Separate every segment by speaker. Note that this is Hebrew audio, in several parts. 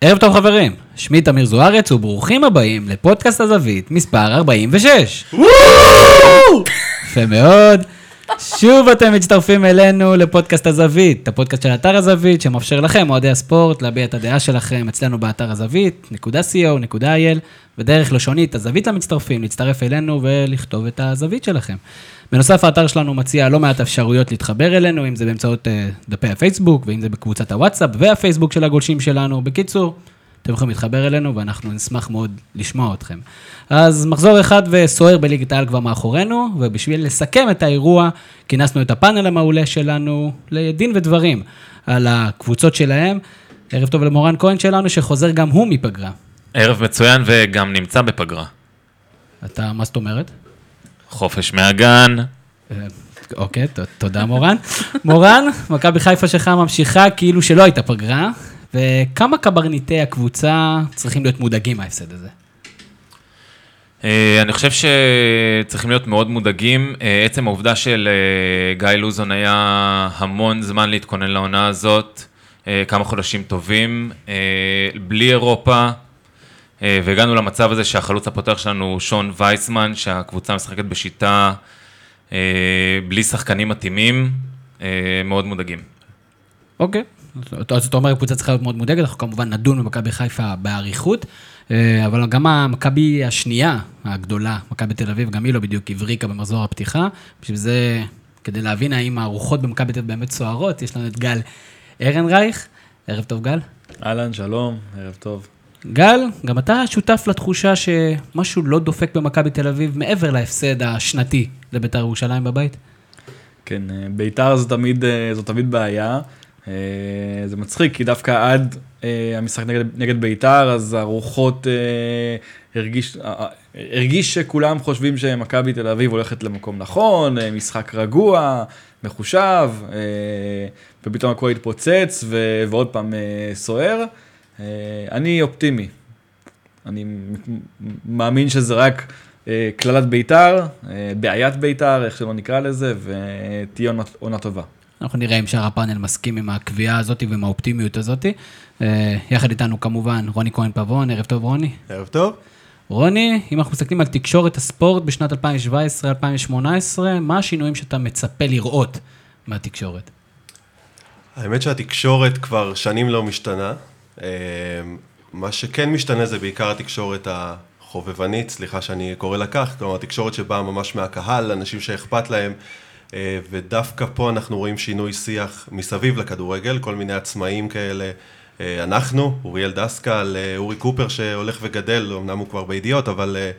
Speaker 1: ערב טוב חברים, שמי תמיר זוארץ וברוכים הבאים לפודקאסט הזווית מספר 46. יפה מאוד. שוב אתם מצטרפים אלינו לפודקאסט הזווית, הפודקאסט של אתר הזווית שמאפשר לכם, אוהדי הספורט, להביע את הדעה שלכם אצלנו באתר הזווית, נקודה co.il, ודרך לשונית הזווית למצטרפים, להצטרף אלינו ולכתוב את הזווית שלכם. בנוסף, האתר שלנו מציע לא מעט אפשרויות להתחבר אלינו, אם זה באמצעות uh, דפי הפייסבוק, ואם זה בקבוצת הוואטסאפ והפייסבוק של הגולשים שלנו. בקיצור, אתם יכולים להתחבר אלינו, ואנחנו נשמח מאוד לשמוע אתכם. אז מחזור אחד וסוער בליגת העל כבר מאחורינו, ובשביל לסכם את האירוע, כינסנו את הפאנל המעולה שלנו לדין ודברים על הקבוצות שלהם. ערב טוב למורן כהן שלנו, שחוזר גם הוא מפגרה.
Speaker 2: ערב מצוין וגם נמצא בפגרה.
Speaker 1: אתה, מה זאת אומרת?
Speaker 2: חופש מהגן.
Speaker 1: אה, אוקיי, תודה מורן. מורן, מכבי חיפה שלך ממשיכה כאילו שלא הייתה פגרה, וכמה קברניטי הקבוצה צריכים להיות מודאגים מההפסד הזה?
Speaker 2: אה, אני חושב שצריכים להיות מאוד מודאגים. אה, עצם העובדה של אה, גיא לוזון היה המון זמן להתכונן לעונה הזאת, כמה חודשים טובים, בלי אירופה, והגענו למצב הזה שהחלוץ הפותח שלנו הוא שון וייסמן, שהקבוצה משחקת בשיטה בלי שחקנים מתאימים, מאוד מודאגים.
Speaker 1: אוקיי. אז אתה אומר, הקבוצה צריכה להיות מאוד מודאגת, אנחנו כמובן נדון במכבי חיפה באריכות, אה, אבל גם המכבי השנייה הגדולה, מכבי תל אביב, גם היא לא בדיוק הבריקה במחזור הפתיחה. בשביל זה, כדי להבין האם הרוחות במכבי תל אביב באמת סוערות, יש לנו את גל ארנרייך. ערב טוב, גל.
Speaker 3: אהלן, שלום, ערב טוב.
Speaker 1: גל, גם אתה שותף לתחושה שמשהו לא דופק במכבי תל אביב מעבר להפסד השנתי לבית"ר ירושלים בבית?
Speaker 3: כן, אה, בית"ר זו תמיד, אה, זו תמיד בעיה. אה, זה מצחיק, כי דווקא עד אה, המשחק נגד, נגד בית"ר, אז הרוחות אה, הרגיש, הרגיש שכולם חושבים שמכבי תל אביב הולכת למקום נכון, משחק רגוע, מחושב, ופתאום הכל התפוצץ, ו, ועוד פעם סוער. אני אופטימי. אני מאמין שזה רק קללת בית"ר, בעיית בית"ר, איך שלא נקרא לזה, ותהיה עונה טובה.
Speaker 1: אנחנו נראה אם שאר הפאנל מסכים עם הקביעה הזאת ועם האופטימיות הזאת. אה, יחד איתנו כמובן רוני כהן פבון, ערב טוב רוני.
Speaker 4: ערב טוב.
Speaker 1: רוני, אם אנחנו מסתכלים על תקשורת הספורט בשנת 2017-2018, מה השינויים שאתה מצפה לראות מהתקשורת?
Speaker 4: האמת שהתקשורת כבר שנים לא משתנה. אה, מה שכן משתנה זה בעיקר התקשורת החובבנית, סליחה שאני קורא לה כך, כלומר התקשורת שבאה ממש מהקהל, אנשים שאכפת להם, ודווקא פה אנחנו רואים שינוי שיח מסביב לכדורגל, כל מיני עצמאים כאלה. אה, אנחנו, אוריאל דסקל, אה, אורי קופר שהולך וגדל, אמנם הוא כבר בידיעות, אבל אה,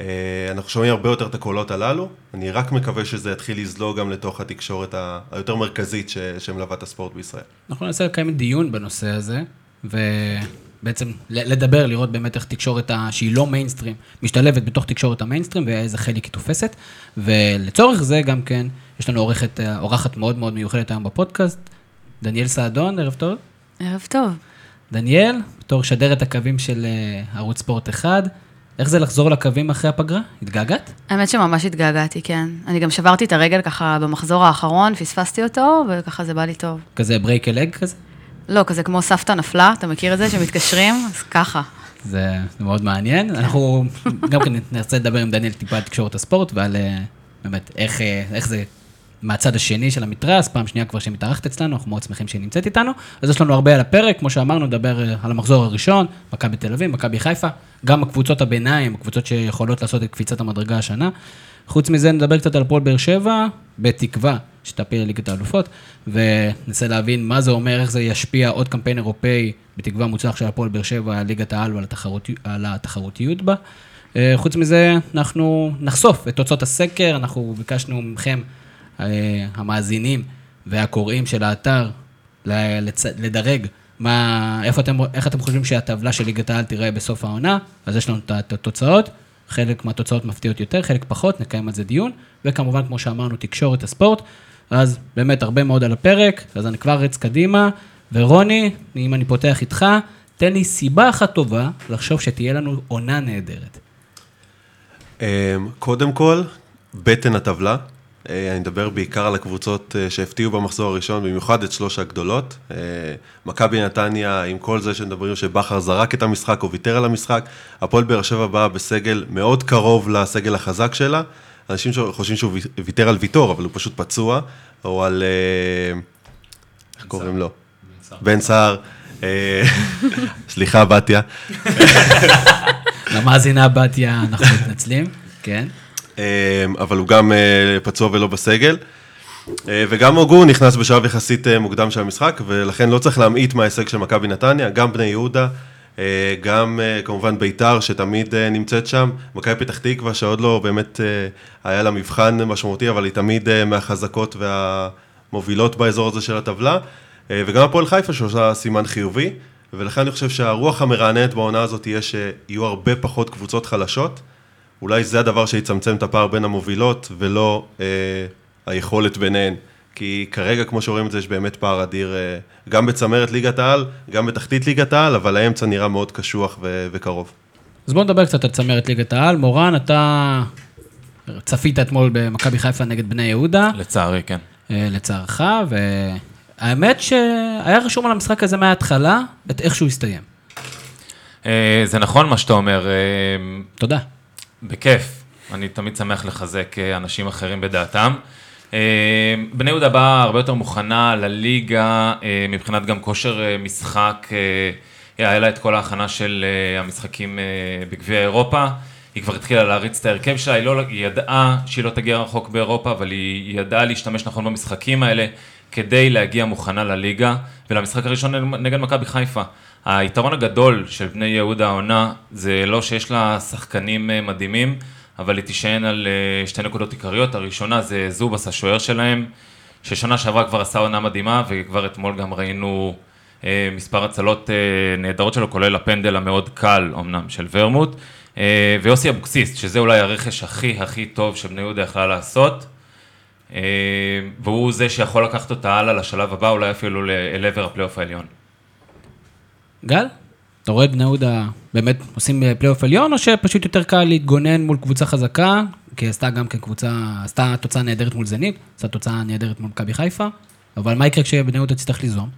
Speaker 4: אה, אנחנו שומעים הרבה יותר את הקולות הללו. אני רק מקווה שזה יתחיל לזלוג גם לתוך התקשורת היותר מרכזית שמלווה את הספורט בישראל.
Speaker 1: אנחנו ננסה לקיים דיון בנושא הזה, ובעצם ל- לדבר, לראות באמת איך תקשורת ה- שהיא לא מיינסטרים, משתלבת בתוך תקשורת המיינסטרים ואיזה חלק היא תופסת. ולצורך זה גם כן, יש לנו עורכת, אה, אורחת מאוד מאוד מיוחדת היום בפודקאסט, דניאל סעדון, ערב טוב.
Speaker 5: ערב טוב.
Speaker 1: דניאל, בתור שדרת הקווים של אה, ערוץ ספורט 1, איך זה לחזור לקווים אחרי הפגרה? התגעגעת?
Speaker 5: האמת שממש התגעגעתי, כן. אני גם שברתי את הרגל ככה במחזור האחרון, פספסתי אותו, וככה זה בא לי טוב.
Speaker 1: כזה break a leg כזה?
Speaker 5: לא, כזה כמו סבתא נפלה, אתה מכיר את זה? שמתקשרים? אז ככה.
Speaker 1: זה, זה מאוד מעניין. אנחנו גם כן נרצה לדבר עם דניאל טיפה על תקשורת הספורט ועל אה, באמת איך, אה, איך זה מהצד השני של המתרס, פעם שנייה כבר שמתארחת אצלנו, אנחנו מאוד שמחים שהיא נמצאת איתנו. אז יש לנו הרבה על הפרק, כמו שאמרנו, נדבר אה, על המחזור הראשון, מכבי תל אביב, מכבי חיפה, גם הקבוצות הביניים, הקבוצות שיכולות לעשות את קפיצת המדרגה השנה. חוץ מזה נדבר קצת על הפועל באר שבע, בתקווה שתפיל לליגת האלופות, וננסה להבין מה זה אומר, איך זה ישפיע עוד קמפיין אירופאי, בתקווה מוצלח של הפועל באר שבע ליגת העל ועל התחרות, התחרותיות בה. אה, חוץ מזה, אנחנו נחשוף את תוצאות הסקר, אנחנו ביקשנו מכם, אה, המאזינים והקוראים של האתר, לצ... לדרג מה, איפה אתם, איך אתם חושבים שהטבלה של ליגת העל תיראה בסוף העונה, אז יש לנו את התוצאות, חלק מהתוצאות מפתיעות יותר, חלק פחות, נקיים על זה דיון, וכמובן, כמו שאמרנו, תקשורת הספורט, אז באמת הרבה מאוד על הפרק, אז אני כבר רץ קדימה, ורוני, אם אני פותח איתך, תן לי סיבה אחת טובה לחשוב שתהיה לנו עונה נהדרת.
Speaker 4: אמ, קודם כל, בטן הטבלה, אני מדבר בעיקר על הקבוצות אה, שהפתיעו במחזור הראשון, במיוחד את שלוש הגדולות. אה, מכבי נתניה, עם כל זה שמדברים שבכר זרק את המשחק או ויתר על המשחק, הפועל באר שבע באה בסגל מאוד קרוב לסגל החזק שלה. אנשים חושבים שהוא ויתר על ויתור, אבל הוא פשוט פצוע, או על... אה, איך קוראים לו? בן סער. אה, סליחה, בתיה.
Speaker 1: למאזינה בתיה, אנחנו מתנצלים, כן.
Speaker 4: אה, אבל הוא גם אה, פצוע ולא בסגל. אה, וגם הוגו נכנס בשלב יחסית אה, מוקדם של המשחק, ולכן לא צריך להמעיט מההישג של מכבי נתניה, גם בני יהודה, גם כמובן ביתר שתמיד נמצאת שם, מכבי פתח תקווה שעוד לא באמת היה לה מבחן משמעותי, אבל היא תמיד מהחזקות והמובילות באזור הזה של הטבלה, וגם הפועל חיפה שעושה סימן חיובי, ולכן אני חושב שהרוח המרעננת בעונה הזאת תהיה שיהיו הרבה פחות קבוצות חלשות. אולי זה הדבר שיצמצם את הפער בין המובילות, ולא אה, היכולת ביניהן. כי כרגע, כמו שרואים את זה, יש באמת פער אדיר, אה, גם בצמרת ליגת העל, גם בתחתית ליגת העל, אבל האמצע נראה מאוד קשוח ו- וקרוב.
Speaker 1: אז בואו נדבר קצת על צמרת ליגת העל. מורן, אתה צפית אתמול במכבי חיפה נגד בני יהודה,
Speaker 2: לצערי, כן.
Speaker 1: אה, לצערך, והאמת שהיה רשום על המשחק הזה מההתחלה, את איך שהוא הסתיים.
Speaker 2: אה, זה נכון מה שאתה אומר, אה,
Speaker 1: תודה.
Speaker 2: בכיף. אני תמיד שמח לחזק אה, אנשים אחרים בדעתם. אה, בני יהודה באה הרבה יותר מוכנה לליגה, אה, מבחינת גם כושר משחק, היה לה את כל ההכנה של המשחקים בגביע אירופה. היא כבר התחילה להריץ את ההרכב שלה, היא, לא, היא ידעה שהיא לא תגיע רחוק באירופה, אבל היא ידעה להשתמש נכון במשחקים האלה כדי להגיע מוכנה לליגה, ולמשחק הראשון נגד מכבי חיפה. היתרון הגדול של בני יהודה העונה זה לא שיש לה שחקנים אה, מדהימים, אבל היא תישען על אה, שתי נקודות עיקריות. הראשונה זה זובס, השוער שלהם, ששנה שעברה כבר עשה עונה מדהימה, וכבר אתמול גם ראינו אה, מספר הצלות נהדרות שלו, כולל הפנדל המאוד קל אמנם של ורמוט, ויוסי אבוקסיס, שזה אולי הרכש הכי הכי טוב שבני יהודה יכלה לעשות. והוא זה שיכול לקחת אותה הלאה לשלב הבא, אולי אפילו אל עבר הפלייאוף העליון.
Speaker 1: גל, אתה רואה את בני יהודה באמת עושים אה, פלייאוף עליון, או שפשוט יותר קל להתגונן מול קבוצה חזקה, כי עשתה גם כן קבוצה, עשתה תוצאה נהדרת מול זנית, עשתה תוצאה נהדרת מול מכבי חיפה, אבל מה יקרה כשבני יהודה תצטרך ליזום?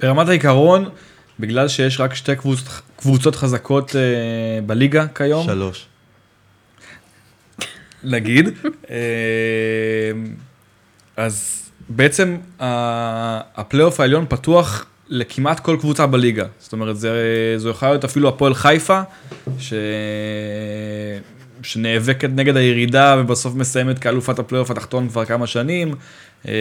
Speaker 3: ברמת העיקרון, בגלל שיש רק שתי קבוצות, קבוצות חזקות אה, בליגה כיום,
Speaker 4: שלוש.
Speaker 3: נגיד, אה, אז בעצם ה- הפלייאוף העליון פתוח לכמעט כל קבוצה בליגה. זאת אומרת, זה, זו יכולה להיות אפילו הפועל חיפה, ש... שנאבקת נגד הירידה ובסוף מסיימת כאלופת הפלייאוף התחתון כבר כמה שנים, אה,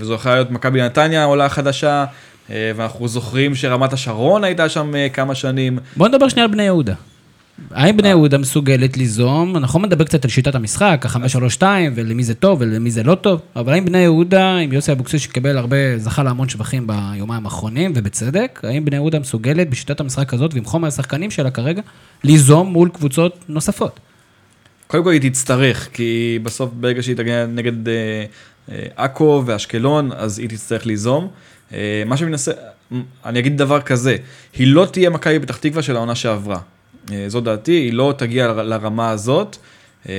Speaker 3: וזו יכולה להיות מכבי נתניה עולה חדשה, אה, ואנחנו זוכרים שרמת השרון הייתה שם אה, כמה שנים.
Speaker 1: בוא נדבר שנייה על בני יהודה. האם בני יהודה מסוגלת ליזום, אנחנו נדבר קצת על שיטת המשחק, ה-5-3-2, ולמי זה טוב ולמי זה לא טוב, אבל האם בני יהודה, עם יוסי אבוקסיס שקיבל הרבה, זכה להמון שבחים ביומיים האחרונים, ובצדק, האם בני יהודה מסוגלת בשיטת המשחק הזאת, ועם חומר השחקנים שלה כרגע, ליזום מול קבוצות נוספות?
Speaker 3: קודם כל היא תצטרך, כי בסוף ברגע שהיא תגיע נגד אה, אה, עכו ואשקלון, אז היא תצטרך ליזום. אה, מה שמנסה, אני אגיד דבר כזה, היא לא תהיה מכבי פתח תקווה של העונה שעברה. אה, זו דעתי, היא לא תגיע לרמה הזאת, אה,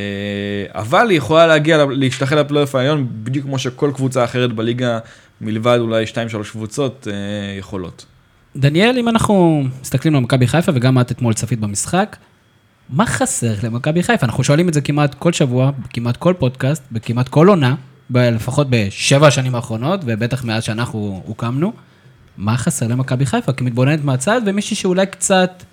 Speaker 3: אבל היא יכולה להגיע, להשתחל לפלייאוף העליון, בדיוק כמו שכל קבוצה אחרת בליגה, מלבד אולי 2-3 קבוצות, אה, יכולות.
Speaker 1: דניאל, אם אנחנו מסתכלים על מכבי חיפה, וגם את אתמול צפית במשחק, מה חסר למכבי חיפה? אנחנו שואלים את זה כמעט כל שבוע, כמעט כל פודקאסט, בכמעט כל עונה, לפחות בשבע השנים האחרונות, ובטח מאז שאנחנו הוקמנו. מה חסר למכבי חיפה? כמתבוננת מהצד, ומישהי שאולי קצת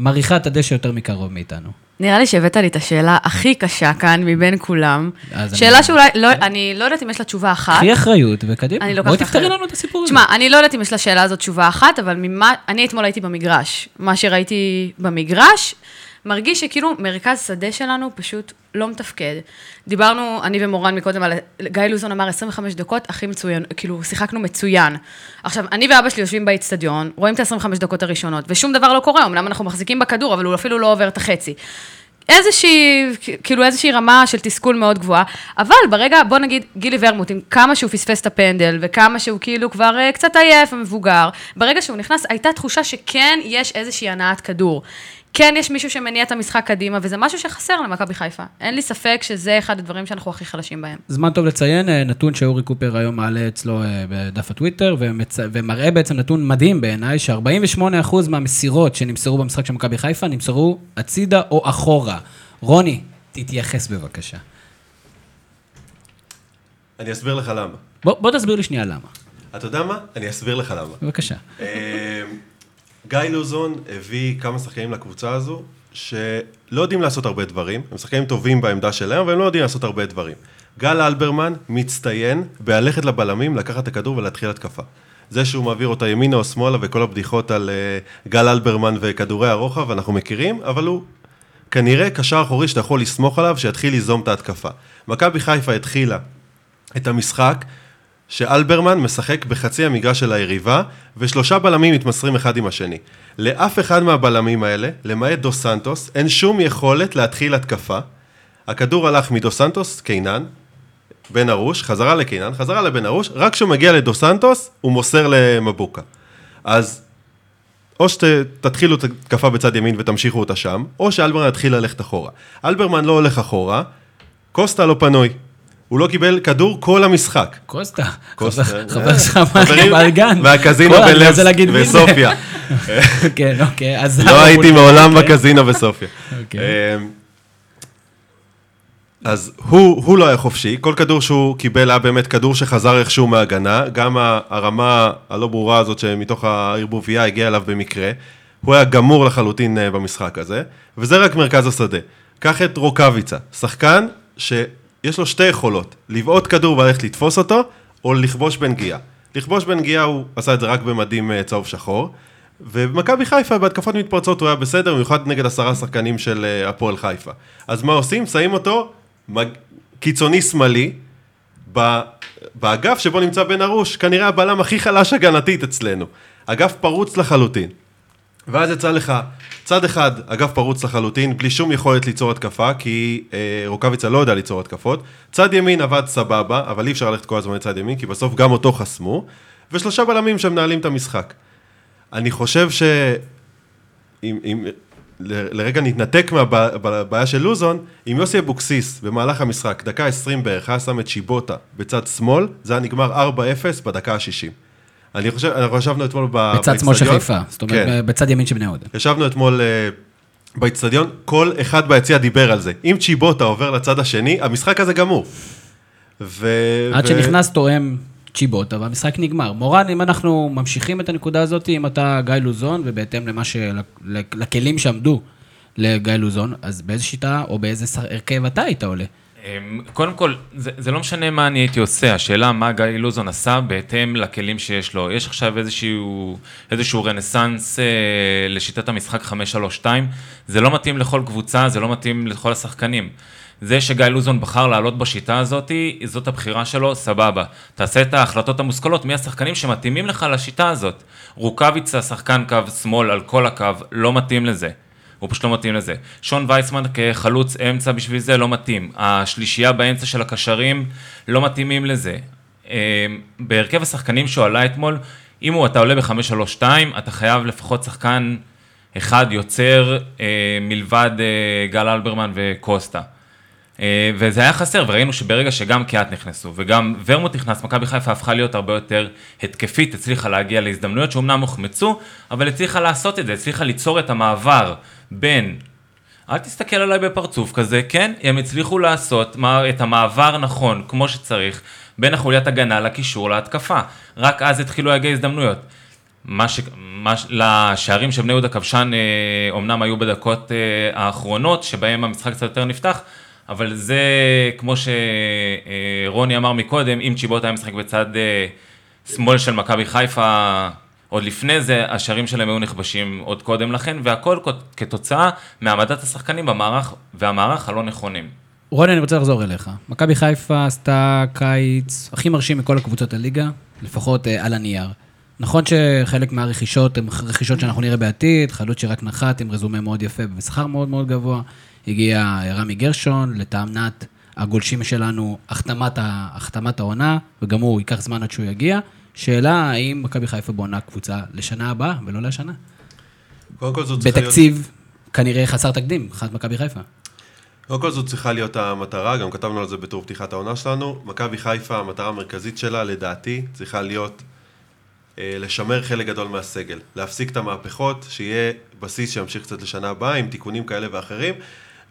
Speaker 1: מריחה את הדשא יותר מקרוב מאיתנו.
Speaker 5: נראה לי שהבאת לי את השאלה הכי קשה כאן מבין כולם. שאלה
Speaker 1: אני-
Speaker 5: שאולי, לא, אני לא יודעת אם יש לה תשובה אחת.
Speaker 1: קחי אחריות וקדימה.
Speaker 5: אני לוקחת
Speaker 1: בואי תפתרי
Speaker 5: אחריות.
Speaker 1: לנו את הסיפור הזה.
Speaker 5: תשמע, אני לא יודעת אם יש לשאלה הזאת תשובה אחת, אבל ממה, אני אתמול הייתי במגרש. מה שראיתי במגרש, מרגיש שכאילו מרכז שדה שלנו פשוט לא מתפקד. דיברנו, אני ומורן מקודם, על, גיא לוזון אמר 25 דקות, הכי מצוין, כאילו, שיחקנו מצוין. עכשיו, אני ואבא שלי יושבים באיצטדיון, רואים את ה-25 דקות הראשונות, ושום דבר לא קורה, אמנם אנחנו מחזיקים בכדור, אבל הוא אפילו לא עובר את החצי. איזושהי, כאילו איזושהי רמה של תסכול מאוד גבוהה, אבל ברגע, בוא נגיד, גילי ורמוט, עם כמה שהוא פספס את הפנדל, וכמה שהוא כאילו כבר uh, קצת עייף ומבוגר, ברגע שהוא נכנס, הייתה תחושה שכן יש איזושהי הנעת כדור. כן יש מישהו שמניע את המשחק קדימה, וזה משהו שחסר למכבי חיפה. אין לי ספק שזה אחד הדברים שאנחנו הכי חלשים בהם.
Speaker 1: זמן טוב לציין, אה, נתון שאורי קופר היום מעלה אצלו אה, בדף הטוויטר, ומצ... ומראה בעצם נתון מדהים בעיניי, ש-48% מהמסירות שנמסרו במשחק של מכבי חיפה, נמסרו הצידה או אחורה. רוני, תתייחס בבקשה.
Speaker 4: אני אסביר לך למה.
Speaker 1: בוא, בוא תסביר לי שנייה למה.
Speaker 4: אתה יודע מה? אני אסביר לך למה.
Speaker 1: בבקשה.
Speaker 4: גיא לוזון הביא כמה שחקנים לקבוצה הזו, שלא יודעים לעשות הרבה דברים, הם שחקנים טובים בעמדה שלהם, אבל הם לא יודעים לעשות הרבה דברים. גל אלברמן מצטיין בללכת לבלמים, לקחת את הכדור ולהתחיל התקפה. זה שהוא מעביר אותה ימינה או שמאלה וכל הבדיחות על uh, גל אלברמן וכדורי הרוחב, אנחנו מכירים, אבל הוא כנראה קשר אחורי שאתה יכול לסמוך עליו, שיתחיל ליזום את ההתקפה. מכבי חיפה התחילה את המשחק שאלברמן משחק בחצי המגרש של היריבה, ושלושה בלמים מתמסרים אחד עם השני. לאף אחד מהבלמים האלה, למעט דו סנטוס, אין שום יכולת להתחיל התקפה. הכדור הלך מדו סנטוס, קינן, בן ארוש, חזרה לקינן, חזרה לבן ארוש, רק כשהוא מגיע לדו סנטוס, הוא מוסר למבוקה. אז או שתתחילו את התקפה בצד ימין ותמשיכו אותה שם, או שאלברמן יתחיל ללכת אחורה. אלברמן לא הולך אחורה, קוסטה לא פנוי. הוא לא קיבל כדור כל המשחק.
Speaker 1: קוסטה,
Speaker 4: קוסטה,
Speaker 1: חבר-
Speaker 4: אה.
Speaker 1: שלך
Speaker 4: חברים,
Speaker 1: מהגן.
Speaker 4: והקזינו
Speaker 1: כל- אני
Speaker 4: בלב
Speaker 1: רוצה להגיד מי זה.
Speaker 4: וסופיה.
Speaker 1: כן, אוקיי, אז...
Speaker 4: לא הייתי מעולם
Speaker 1: אוקיי.
Speaker 4: בקזינו בסופיה.
Speaker 1: אוקיי.
Speaker 4: אמ, אז הוא, הוא לא היה חופשי, כל כדור שהוא קיבל היה באמת כדור שחזר איכשהו מהגנה, גם הרמה הלא ברורה הזאת שמתוך הערבוביה הגיעה אליו במקרה, הוא היה גמור לחלוטין אה, במשחק הזה, וזה רק מרכז השדה. קח את רוקאביצה, שחקן שיש לו שתי יכולות, לבעוט כדור וללכת לתפוס אותו, או לכבוש בנגיעה. לכבוש בנגיעה הוא עשה את זה רק במדים אה, צהוב שחור, ובמכבי חיפה בהתקפות מתפרצות הוא היה בסדר, במיוחד נגד עשרה שחקנים של אה, הפועל חיפה. אז מה עושים? שמים אותו מג... קיצוני שמאלי. באגף שבו נמצא בן ארוש, כנראה הבלם הכי חלש הגנתית אצלנו. אגף פרוץ לחלוטין. ואז יצא לך צד אחד, אגף פרוץ לחלוטין, בלי שום יכולת ליצור התקפה, כי אה, רוקאביצה לא יודע ליצור התקפות. צד ימין עבד סבבה, אבל אי אפשר ללכת כל הזמן לצד ימין, כי בסוף גם אותו חסמו. ושלושה בלמים שמנהלים את המשחק. אני חושב ש... אם, אם ל- לרגע נתנתק מהבעיה של לוזון, אם יוסי אבוקסיס במהלך המשחק, דקה 20 בערך, היה שם את שיבוטה בצד שמאל, זה היה נגמר 4-0 בדקה ה-60. אני חושב, אנחנו ישבנו אתמול ב-
Speaker 1: בצד שמאל של
Speaker 4: באצטדיון.
Speaker 1: חיפה, זאת אומרת,
Speaker 4: כן.
Speaker 1: בצד ימין של בני יהודה.
Speaker 4: ישבנו אתמול אה, באיצטדיון, כל אחד ביציע דיבר על זה. אם צ'יבוטה עובר לצד השני, המשחק הזה גמור. ו...
Speaker 1: עד
Speaker 4: ו-
Speaker 1: שנכנס תואם צ'יבוטה והמשחק נגמר. מורן, אם אנחנו ממשיכים את הנקודה הזאת, אם אתה גיא לוזון, ובהתאם למה ש... לכלים שעמדו לגיא לוזון, אז באיזה שיטה או באיזה הרכב אתה היית עולה?
Speaker 2: אמ, קודם כל, זה, זה לא משנה מה אני הייתי עושה, השאלה מה גיא לוזון עשה בהתאם לכלים שיש לו. יש עכשיו איזשהו, איזשהו רנסאנס אה, לשיטת המשחק 5-3-2, זה לא מתאים לכל קבוצה, זה לא מתאים לכל השחקנים. זה שגיא לוזון בחר לעלות בשיטה הזאת, זאת הבחירה שלו, סבבה. תעשה את ההחלטות המושכלות, מי השחקנים שמתאימים לך לשיטה הזאת. רוקאביצה, שחקן קו שמאל על כל הקו, לא מתאים לזה. הוא פשוט לא מתאים לזה. שון וייסמן כחלוץ אמצע בשביל זה לא מתאים. השלישייה באמצע של הקשרים לא מתאימים לזה. אה, בהרכב השחקנים שהוא עלה אתמול, אם הוא, אתה עולה ב-5-3-2, אתה חייב לפחות שחקן אחד יוצר אה, מלבד אה, גל אלברמן וקוסטה. אה, וזה היה חסר, וראינו שברגע שגם קיאט נכנסו וגם ורמוט נכנס, מכבי חיפה הפכה להיות הרבה יותר התקפית, הצליחה להגיע להזדמנויות שאומנם הוחמצו, אבל הצליחה לעשות את זה, הצליחה ליצור את המעבר בין, אל תסתכל עליי בפרצוף כזה, כן, הם הצליחו לעשות את המעבר נכון, כמו שצריך, בין החוליית הגנה לקישור להתקפה. רק אז התחילו להגיע הזדמנויות. מה ש... מה... ש- לשערים בני יהודה כבשן אה, אומנם היו בדקות אה, האחרונות, שבהם המשחק קצת יותר נפתח, אבל זה, כמו שרוני אמר מקודם, אם צ'יבוטה היה משחק בצד אה, שמאל של מכבי חיפה, עוד לפני זה, השערים שלהם היו נכבשים עוד קודם לכן, והכל כתוצאה מהעמדת השחקנים במערך, והמערך הלא נכונים.
Speaker 1: רוני, אני רוצה לחזור אליך. מכבי חיפה עשתה קיץ הכי מרשים מכל הקבוצות הליגה, לפחות אה, על הנייר. נכון שחלק מהרכישות הן רכישות שאנחנו נראה בעתיד, חלוץ שרק נחת עם רזומה מאוד יפה ובשכר מאוד מאוד גבוה. הגיע אה, רמי גרשון, לטעמנת הגולשים שלנו, החתמת, החתמת העונה, וגם הוא ייקח זמן עד שהוא יגיע. שאלה, האם מכבי חיפה בונה קבוצה לשנה הבאה ולא לשנה?
Speaker 4: קודם כל זאת צריכה להיות...
Speaker 1: בתקציב כנראה חסר תקדים, מבחינת מכבי חיפה.
Speaker 4: קודם כל זו צריכה להיות המטרה, גם כתבנו על זה בתור פתיחת העונה שלנו. מכבי חיפה, המטרה המרכזית שלה, לדעתי, צריכה להיות אה, לשמר חלק גדול מהסגל. להפסיק את המהפכות, שיהיה בסיס שימשיך קצת לשנה הבאה, עם תיקונים כאלה ואחרים.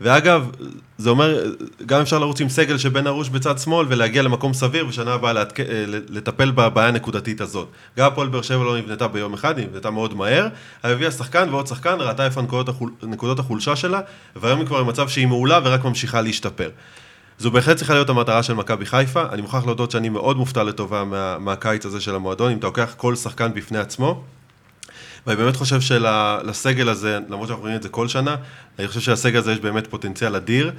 Speaker 4: ואגב, זה אומר, גם אפשר לרוץ עם סגל שבן ארוש בצד שמאל ולהגיע למקום סביר, ושנה הבאה להתק... אה, לטפל בבעיה הנקודתית הזאת. גם הפועל באר שבע לא נבנתה ביום אחד, היא נבנתה מאוד מהר, אבל הביאה שחקן ועוד שחקן, ראתה איפה נקודות, החול... נקודות החולשה שלה, והיום היא כבר במצב שהיא מעולה ורק ממשיכה להשתפר. זו בהחלט צריכה להיות המטרה של מכבי חיפה, אני מוכרח להודות שאני מאוד מופתע לטובה מה... מהקיץ הזה של המועדון, אם אתה לוקח כל שחקן בפני עצמו. ואני באמת חושב שלסגל הזה, למרות שאנחנו רואים את זה כל שנה, אני חושב שלסגל הזה יש באמת פוטנציאל אדיר,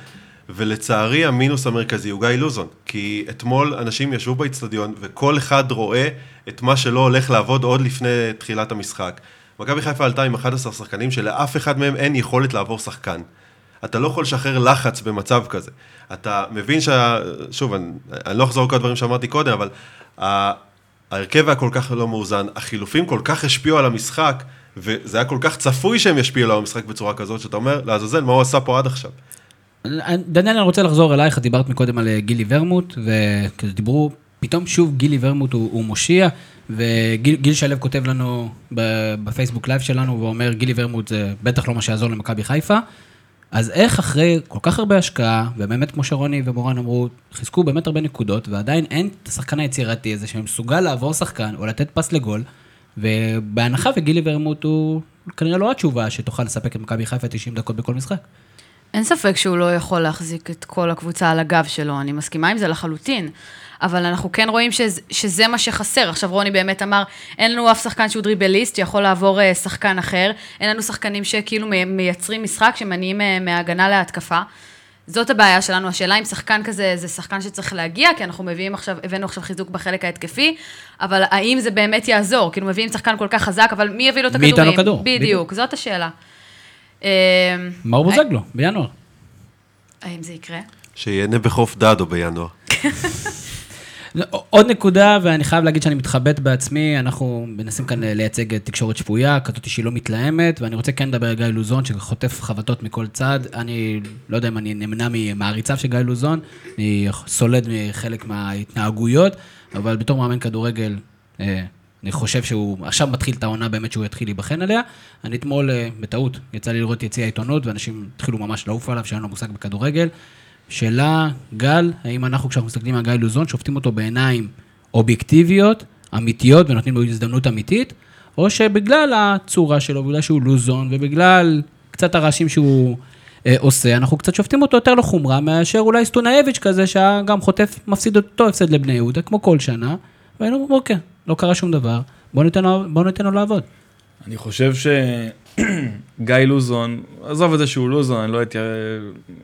Speaker 4: ולצערי המינוס המרכזי הוא גיא לוזון, כי אתמול אנשים ישבו באיצטדיון וכל אחד רואה את מה שלא הולך לעבוד עוד לפני תחילת המשחק. מכבי חיפה עלתה עם 11 שחקנים שלאף אחד מהם אין יכולת לעבור שחקן. אתה לא יכול לשחרר לחץ במצב כזה. אתה מבין שה... שוב, אני, אני לא אחזור על כל הדברים שאמרתי קודם, אבל ההרכב היה כל כך לא מאוזן, החילופים כל כך השפיעו על המשחק, וזה היה כל כך צפוי שהם ישפיעו על המשחק בצורה כזאת, שאתה אומר, לעזאזל, מה הוא עשה פה עד עכשיו?
Speaker 1: דניאל, אני רוצה לחזור אלייך, דיברת מקודם על אה, גילי ורמוט, ודיברו, פתאום שוב גילי ורמוט הוא, הוא מושיע, וגיל שלו כותב לנו בפייסבוק לייב שלנו, ואומר, גילי ורמוט זה בטח לא מה שיעזור למכבי חיפה. אז איך אחרי כל כך הרבה השקעה, ובאמת כמו שרוני ומורן אמרו, חיזקו באמת הרבה נקודות, ועדיין אין את השחקן היצירתי הזה שמסוגל לעבור שחקן או לתת פס לגול, ובהנחה וגילי ורמוט הוא כנראה לא התשובה שתוכל לספק את מכבי חיפה 90 דקות בכל משחק.
Speaker 5: אין ספק שהוא לא יכול להחזיק את כל הקבוצה על הגב שלו, אני מסכימה עם זה לחלוטין. אבל אנחנו כן רואים שזה, שזה מה שחסר. עכשיו רוני באמת אמר, אין לנו אף שחקן שהוא דריבליסט, שיכול לעבור uh, שחקן אחר, אין לנו שחקנים שכאילו מייצרים משחק, שמניעים uh, מהגנה להתקפה. זאת הבעיה שלנו, השאלה אם שחקן כזה זה שחקן שצריך להגיע, כי אנחנו מביאים עכשיו, הבאנו עכשיו חיזוק בחלק ההתקפי, אבל האם זה באמת יעזור? כאילו מביאים שחקן כל כך חזק, אבל מי יביא לו את הכדורים?
Speaker 1: מי ייתן לו כדור?
Speaker 5: בדיוק, בדיוק, זאת השאלה.
Speaker 1: מאור בוזגלו, בינואר.
Speaker 5: האם זה יקרה?
Speaker 4: שיהנה בחוף דדו בינואר.
Speaker 1: עוד נקודה, ואני חייב להגיד שאני מתחבט בעצמי, אנחנו מנסים כאן לייצג תקשורת שפויה, כזאת שהיא לא מתלהמת, ואני רוצה כן לדבר על גיא לוזון, שחוטף חבטות מכל צד. אני לא יודע אם אני נמנע ממעריציו של גיא לוזון, אני סולד מחלק מההתנהגויות, אבל בתור מאמן כדורגל, אה, אני חושב שהוא עכשיו מתחיל את העונה באמת שהוא יתחיל להיבחן עליה. אני אתמול, אה, בטעות, יצא לי לראות יציע העיתונות, ואנשים התחילו ממש לעוף עליו, שאין לו מושג בכדורגל. שאלה, גל, האם אנחנו, כשאנחנו מסתכלים על גיא לוזון, שופטים אותו בעיניים אובייקטיביות, אמיתיות, ונותנים לו הזדמנות אמיתית, או שבגלל הצורה שלו, בגלל שהוא לוזון, ובגלל קצת הרעשים שהוא אה, עושה, אנחנו קצת שופטים אותו יותר לחומרה, מאשר אולי סטונאביץ' כזה, שגם חוטף, מפסיד אותו הפסד לבני יהודה, כמו כל שנה, והיינו אומרים, אוקיי, לא קרה שום דבר, בואו ניתן, בוא ניתן לו לעבוד.
Speaker 3: אני חושב שגיא לוזון, עזוב את זה שהוא לוזון, אני לא הייתי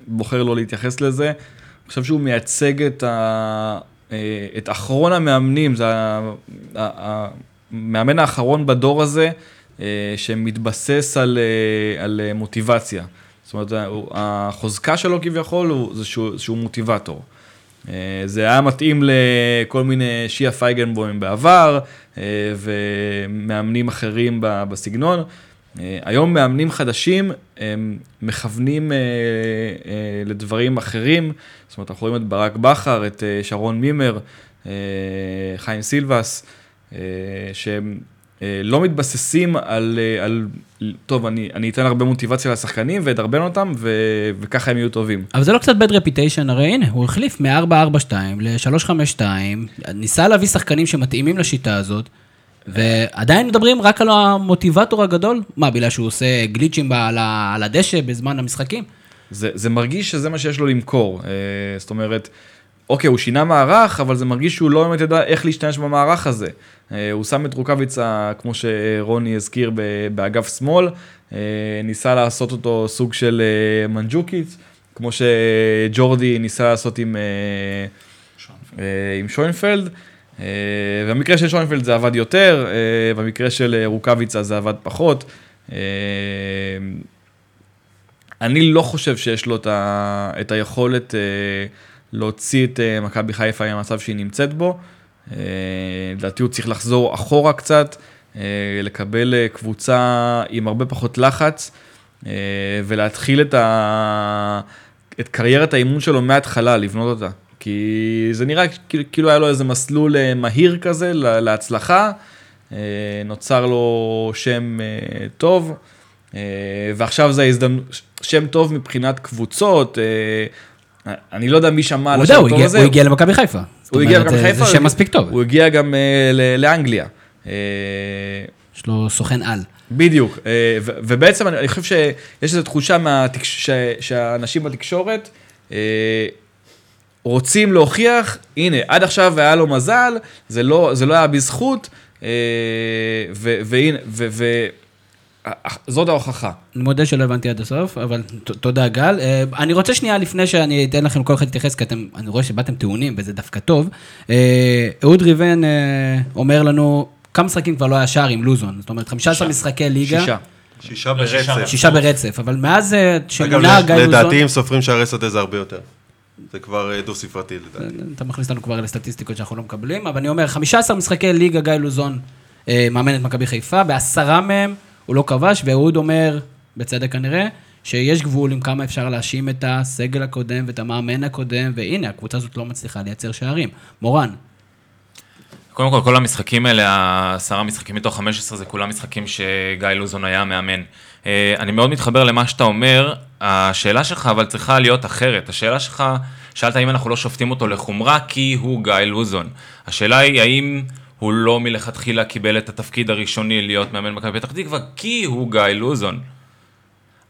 Speaker 3: בוחר לא להתייחס לזה. אני חושב שהוא מייצג את, ה... אה, את אחרון המאמנים, זה המאמן האחרון בדור הזה, אה, שמתבסס על, אה, על מוטיבציה. זאת אומרת, החוזקה שלו כביכול זה שהוא, שהוא מוטיבטור. זה היה מתאים לכל מיני שיעה פייגנבוים בעבר, ומאמנים אחרים בסגנון. היום מאמנים חדשים הם מכוונים לדברים אחרים, זאת אומרת, אנחנו רואים את ברק בכר, את שרון מימר, חיים סילבס, שהם לא מתבססים על, על טוב, אני, אני אתן הרבה מוטיבציה לשחקנים ואדרבן אותם, ו, וככה הם יהיו טובים.
Speaker 1: אבל זה לא קצת bad reputation, הרי הנה, הוא החליף מ-442 ל-352, ניסה להביא שחקנים שמתאימים לשיטה הזאת, ועדיין מדברים רק על המוטיבטור הגדול? מה, בגלל שהוא עושה גליצ'ים על, הדשא בזמן המשחקים?
Speaker 3: זה, זה מרגיש שזה מה שיש לו למכור, אה, זאת אומרת... אוקיי, הוא שינה מערך, אבל זה מרגיש שהוא לא באמת יודע איך להשתמש במערך הזה. אה, הוא שם את רוקאביצה, כמו שרוני הזכיר, באגף שמאל, אה, ניסה לעשות אותו סוג של מנג'וקיץ, כמו שג'ורדי ניסה לעשות עם, עם שוינפלד. במקרה של שוינפלד זה עבד יותר, במקרה של רוקאביצה זה עבד פחות. אני לא חושב שיש לו את היכולת להוציא את מכבי חיפה מהמצב שהיא נמצאת בו. אה, לדעתי הוא צריך לחזור אחורה קצת, אה, לקבל אה, קבוצה עם הרבה פחות לחץ, אה, ולהתחיל את, ה... את קריירת האימון שלו מההתחלה, לבנות אותה. כי זה נראה כאילו, כאילו היה לו איזה מסלול אה, מהיר כזה לה- להצלחה, אה, נוצר לו שם אה, טוב, ועכשיו זה ההזדמנות, שם טוב מבחינת קבוצות, אני לא יודע מי שמע על השם
Speaker 1: הגיע-
Speaker 3: הזה.
Speaker 1: הוא הגיע למכבי חיפה.
Speaker 3: הוא הגיע למכבי חיפה,
Speaker 1: זה שם מספיק טוב.
Speaker 3: הוא הגיע גם לאנגליה.
Speaker 1: יש לו סוכן על.
Speaker 3: בדיוק, ובעצם אני חושב שיש איזו תחושה מהתקש- ש- שהאנשים בתקשורת רוצים להוכיח, הנה, עד עכשיו היה לו מזל, זה לא, זה לא היה בזכות, אה, ו- והנה, ו- ו- ה- זאת ההוכחה.
Speaker 1: אני מודה שלא הבנתי עד הסוף, אבל ת- תודה גל. אה, אני רוצה שנייה לפני שאני אתן לכם כל אחד להתייחס, כי אתם, אני רואה שבאתם טעונים וזה דווקא טוב. אה, אהוד ריבן אה, אומר לנו, כמה משחקים כבר לא היה שער עם לוזון? זאת אומרת, 15 משחקי ליגה.
Speaker 3: שישה.
Speaker 4: שישה ברצף.
Speaker 1: שישה ברצף, אבל מאז אה, שמונה גיא לוזון...
Speaker 4: לדעתי אם סופרים שערי שדה זה הרבה יותר. זה כבר אה, דו-ספרתי לדעתי.
Speaker 1: אתה מכניס אותנו כבר לסטטיסטיקות שאנחנו לא מקבלים, אבל אני אומר, 15 משחקי ליגה גיא לוזון אה, מאמן את מכבי חיפה, בעשרה מהם הוא לא כבש, ואהוד אומר, בצדק כנראה, שיש גבול עם כמה אפשר להאשים את הסגל הקודם ואת המאמן הקודם, והנה, הקבוצה הזאת לא מצליחה לייצר שערים. מורן,
Speaker 2: קודם כל, כל המשחקים האלה, העשרה משחקים מתוך 15, זה כולם משחקים שגיא לוזון היה המאמן. אה, אני מאוד מתחבר למה שאתה אומר, השאלה שלך אבל צריכה להיות אחרת. השאלה שלך, שאלת האם אנחנו לא שופטים אותו לחומרה כי הוא גיא לוזון. השאלה היא האם הוא לא מלכתחילה קיבל את התפקיד הראשוני להיות מאמן מכבי פתח תקווה כי הוא גיא לוזון.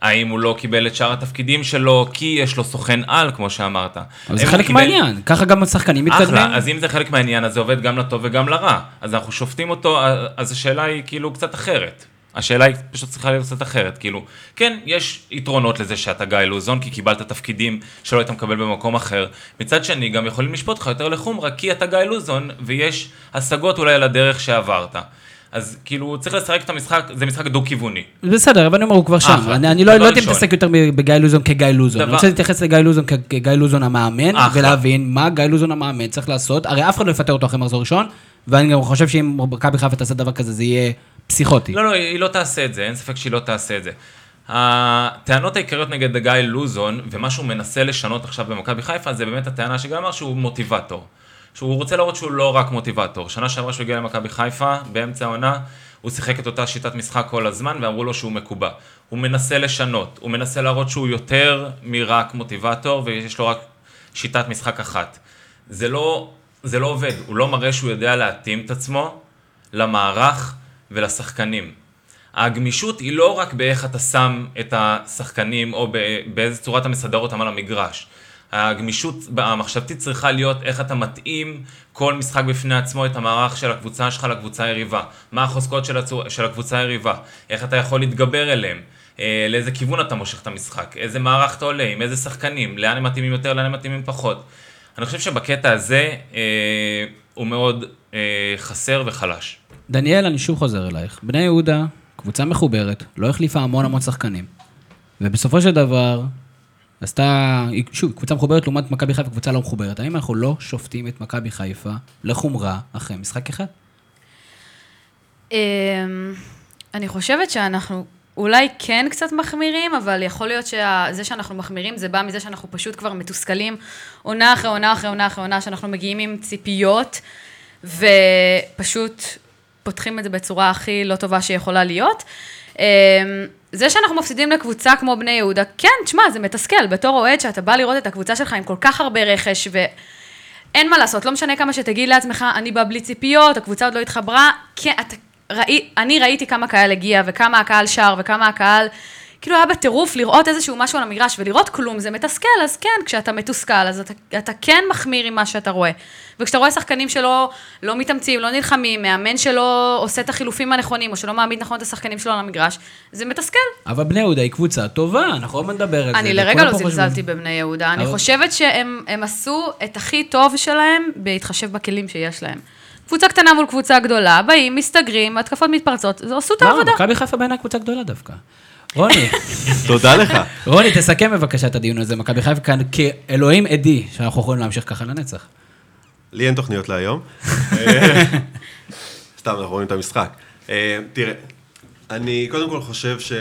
Speaker 2: האם הוא לא קיבל את שאר התפקידים שלו כי יש לו סוכן על, כמו שאמרת.
Speaker 1: אבל זה חלק
Speaker 2: קיבל-
Speaker 1: מהעניין, ככה גם השחקנים מתקדמים.
Speaker 2: אחלה, אז אם זה חלק מהעניין, אז זה עובד גם לטוב וגם לרע. אז אנחנו שופטים אותו, אז השאלה היא כאילו קצת אחרת. השאלה היא פשוט צריכה להיות קצת אחרת, כאילו, כן, יש יתרונות לזה שאתה גיא לוזון, כי קיבלת תפקידים שלא היית מקבל במקום אחר. מצד שני, גם יכולים לשפוט אותך יותר לחומרה, כי אתה גיא לוזון, ויש השגות אולי על הדרך שעברת. אז כאילו, צריך לשחק את המשחק, זה משחק דו-כיווני.
Speaker 1: בסדר, אבל אני אומר, הוא כבר שם.
Speaker 2: אחלה.
Speaker 1: אני אני לא לא הייתי
Speaker 2: ראשון.
Speaker 1: מתעסק יותר בגיא לוזון כגיא לוזון. אני
Speaker 2: דבר-
Speaker 1: רוצה להתייחס לגיא לוזון כגיא לוזון המאמן,
Speaker 2: אחלה.
Speaker 1: ולהבין מה גיא לוזון המאמן צריך לעשות. הרי אף אחד לא יפטר אותו אחרי מחזור ראשון, ואני גם חושב שאם מכבי חיפה תעשה דבר כזה, זה יהיה פסיכוטי.
Speaker 2: לא, לא, היא לא תעשה את זה, אין ספק שהיא לא תעשה את זה. הטענות העיקריות נגד גיא לוזון, ומה שהוא מנסה לשנות עכשיו במכבי חיפה, זה באמת הטענה שגיא אמר שהוא מוטיבטור. שהוא רוצה להראות שהוא לא רק מוטיבטור. שנה שעברה שהוא הגיע למכבי חיפה, באמצע העונה, הוא שיחק את אותה שיטת משחק כל הזמן, ואמרו לו שהוא מקובע. הוא מנסה לשנות, הוא מנסה להראות שהוא יותר מרק מוטיבטור, ויש לו רק שיטת משחק אחת. זה לא, זה לא עובד, הוא לא מראה שהוא יודע להתאים את עצמו למערך ולשחקנים. הגמישות היא לא רק באיך אתה שם את השחקנים, או באיזה צורה אתה מסדר אותם על המגרש. הגמישות המחשבתית צריכה להיות איך אתה מתאים כל משחק בפני עצמו את המערך של הקבוצה שלך לקבוצה היריבה. מה החוזקות של, הצור... של הקבוצה היריבה. איך אתה יכול להתגבר אליהם. אה, לאיזה כיוון אתה מושך את המשחק. איזה מערך אתה עולה, עם איזה שחקנים. לאן הם מתאימים יותר, לאן הם מתאימים פחות. אני חושב שבקטע הזה אה, הוא מאוד אה, חסר וחלש.
Speaker 1: דניאל, אני שוב חוזר אלייך. בני יהודה, קבוצה מחוברת, לא החליפה המון המון שחקנים. ובסופו של דבר, עשתה, שוב, קבוצה מחוברת לעומת מכבי חיפה, קבוצה לא מחוברת. האם אנחנו לא שופטים את מכבי חיפה לחומרה אחרי משחק אחד?
Speaker 5: אמ, אני חושבת שאנחנו אולי כן קצת מחמירים, אבל יכול להיות שזה שאנחנו מחמירים זה בא מזה שאנחנו פשוט כבר מתוסכלים עונה אחרי עונה אחרי עונה אחרי עונה, שאנחנו מגיעים עם ציפיות, ופשוט פותחים את זה בצורה הכי לא טובה שיכולה להיות. אמ, זה שאנחנו מפסידים לקבוצה כמו בני יהודה, כן, תשמע, זה מתסכל, בתור אוהד שאתה בא לראות את הקבוצה שלך עם כל כך הרבה רכש, ו... אין מה לעשות, לא משנה כמה שתגיד לעצמך, אני בא בלי ציפיות, הקבוצה עוד לא התחברה, כן, אתה, ראי, אני ראיתי כמה קהל הגיע, וכמה הקהל שר, וכמה הקהל, כאילו היה בטירוף לראות איזשהו משהו על המגרש, ולראות כלום זה מתסכל, אז כן, כשאתה מתוסכל, אז אתה, אתה כן מחמיר עם מה שאתה רואה. וכשאתה רואה שחקנים שלא לא מתאמצים, לא נלחמים, מאמן שלא עושה את החילופים הנכונים, או שלא מעמיד נכון את השחקנים שלו על המגרש, זה מתסכל.
Speaker 1: אבל בני יהודה היא קבוצה טובה, אנחנו עוד נדבר על זה.
Speaker 5: אני לרגע לא זלזלתי בבני יהודה, אני חושבת שהם הם עשו את הכי טוב שלהם בהתחשב בכלים שיש להם. קבוצה קטנה מול קבוצה גדולה, באים, מסתגרים, התקפות מתפרצות, עשו את
Speaker 1: לא,
Speaker 5: העבודה.
Speaker 1: מכבי חיפה בעיניי קבוצה גדולה דווקא. רוני,
Speaker 4: תודה לך.
Speaker 1: רוני, תסכם בבקשה את הדיון הזה. מכבי חיפה כאן כאלוהים עדי, שאנחנו יכולים להמשיך ככה לנצח.
Speaker 4: לי אין תוכניות להיום. סתם, אנחנו רואים את המשחק. אה, תראה, אני קודם כל חושב שכל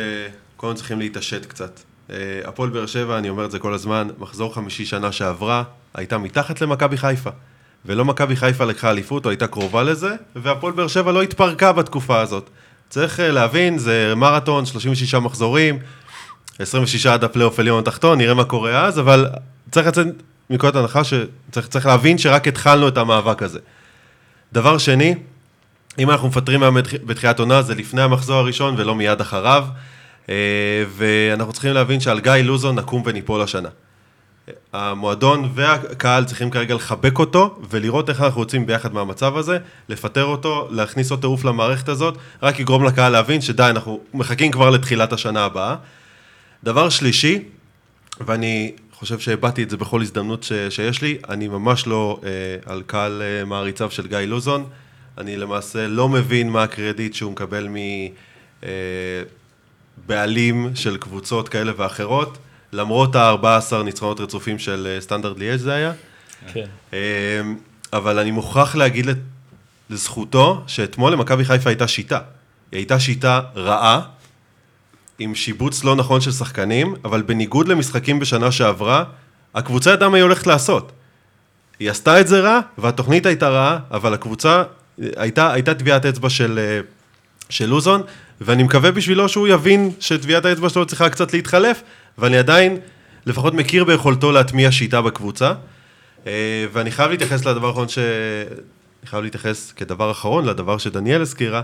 Speaker 4: קודם צריכים להתעשת קצת. אה, הפועל באר שבע, אני אומר את זה כל הזמן, מחזור חמישי שנה שעברה, הייתה מתחת למכבי חיפה. ולא מכבי חיפה לקחה אליפות, או הייתה קרובה לזה, והפועל באר שבע לא התפרקה בתקופה הזאת. צריך אה, להבין, זה מרתון, 36 מחזורים, 26 עד הפלייאוף עליון התחתון, נראה מה קורה אז, אבל צריך לצאת מנקודת הנחה שצריך צריך להבין שרק התחלנו את המאבק הזה. דבר שני, אם אנחנו מפטרים מאמן בתחילת עונה, זה לפני המחזור הראשון ולא מיד אחריו, אה, ואנחנו צריכים להבין שעל גיא לוזון נקום וניפול השנה. המועדון והקהל צריכים כרגע לחבק אותו ולראות איך אנחנו יוצאים ביחד מהמצב הזה, לפטר אותו, להכניס עוד טירוף למערכת הזאת, רק יגרום לקהל להבין שדי, אנחנו מחכים כבר לתחילת השנה הבאה. דבר שלישי, ואני חושב שהבעתי את זה בכל הזדמנות ש, שיש לי, אני ממש לא אה, על קהל אה, מעריציו של גיא לוזון, אני למעשה לא מבין מה הקרדיט שהוא מקבל מבעלים אה, של קבוצות כאלה ואחרות. למרות ה-14 ניצחונות רצופים של אה, סטנדרט ליאש זה היה.
Speaker 3: כן.
Speaker 4: אמ, אבל אני מוכרח להגיד לזכותו, שאתמול למכבי חיפה הייתה שיטה. היא הייתה שיטה רעה, עם שיבוץ לא נכון של שחקנים, אבל בניגוד למשחקים בשנה שעברה, הקבוצה ידעה מה היא הולכת לעשות. היא עשתה את זה רע, והתוכנית הייתה רעה, אבל הקבוצה, הייתה, הייתה טביעת אצבע של, אה, של לוזון, ואני מקווה בשבילו שהוא יבין שטביעת האצבע שלו צריכה קצת להתחלף, ואני עדיין לפחות מכיר ביכולתו להטמיע שיטה בקבוצה. אה, ואני חייב להתייחס לדבר האחרון ש... אני חייב להתייחס כדבר אחרון לדבר שדניאל הזכירה.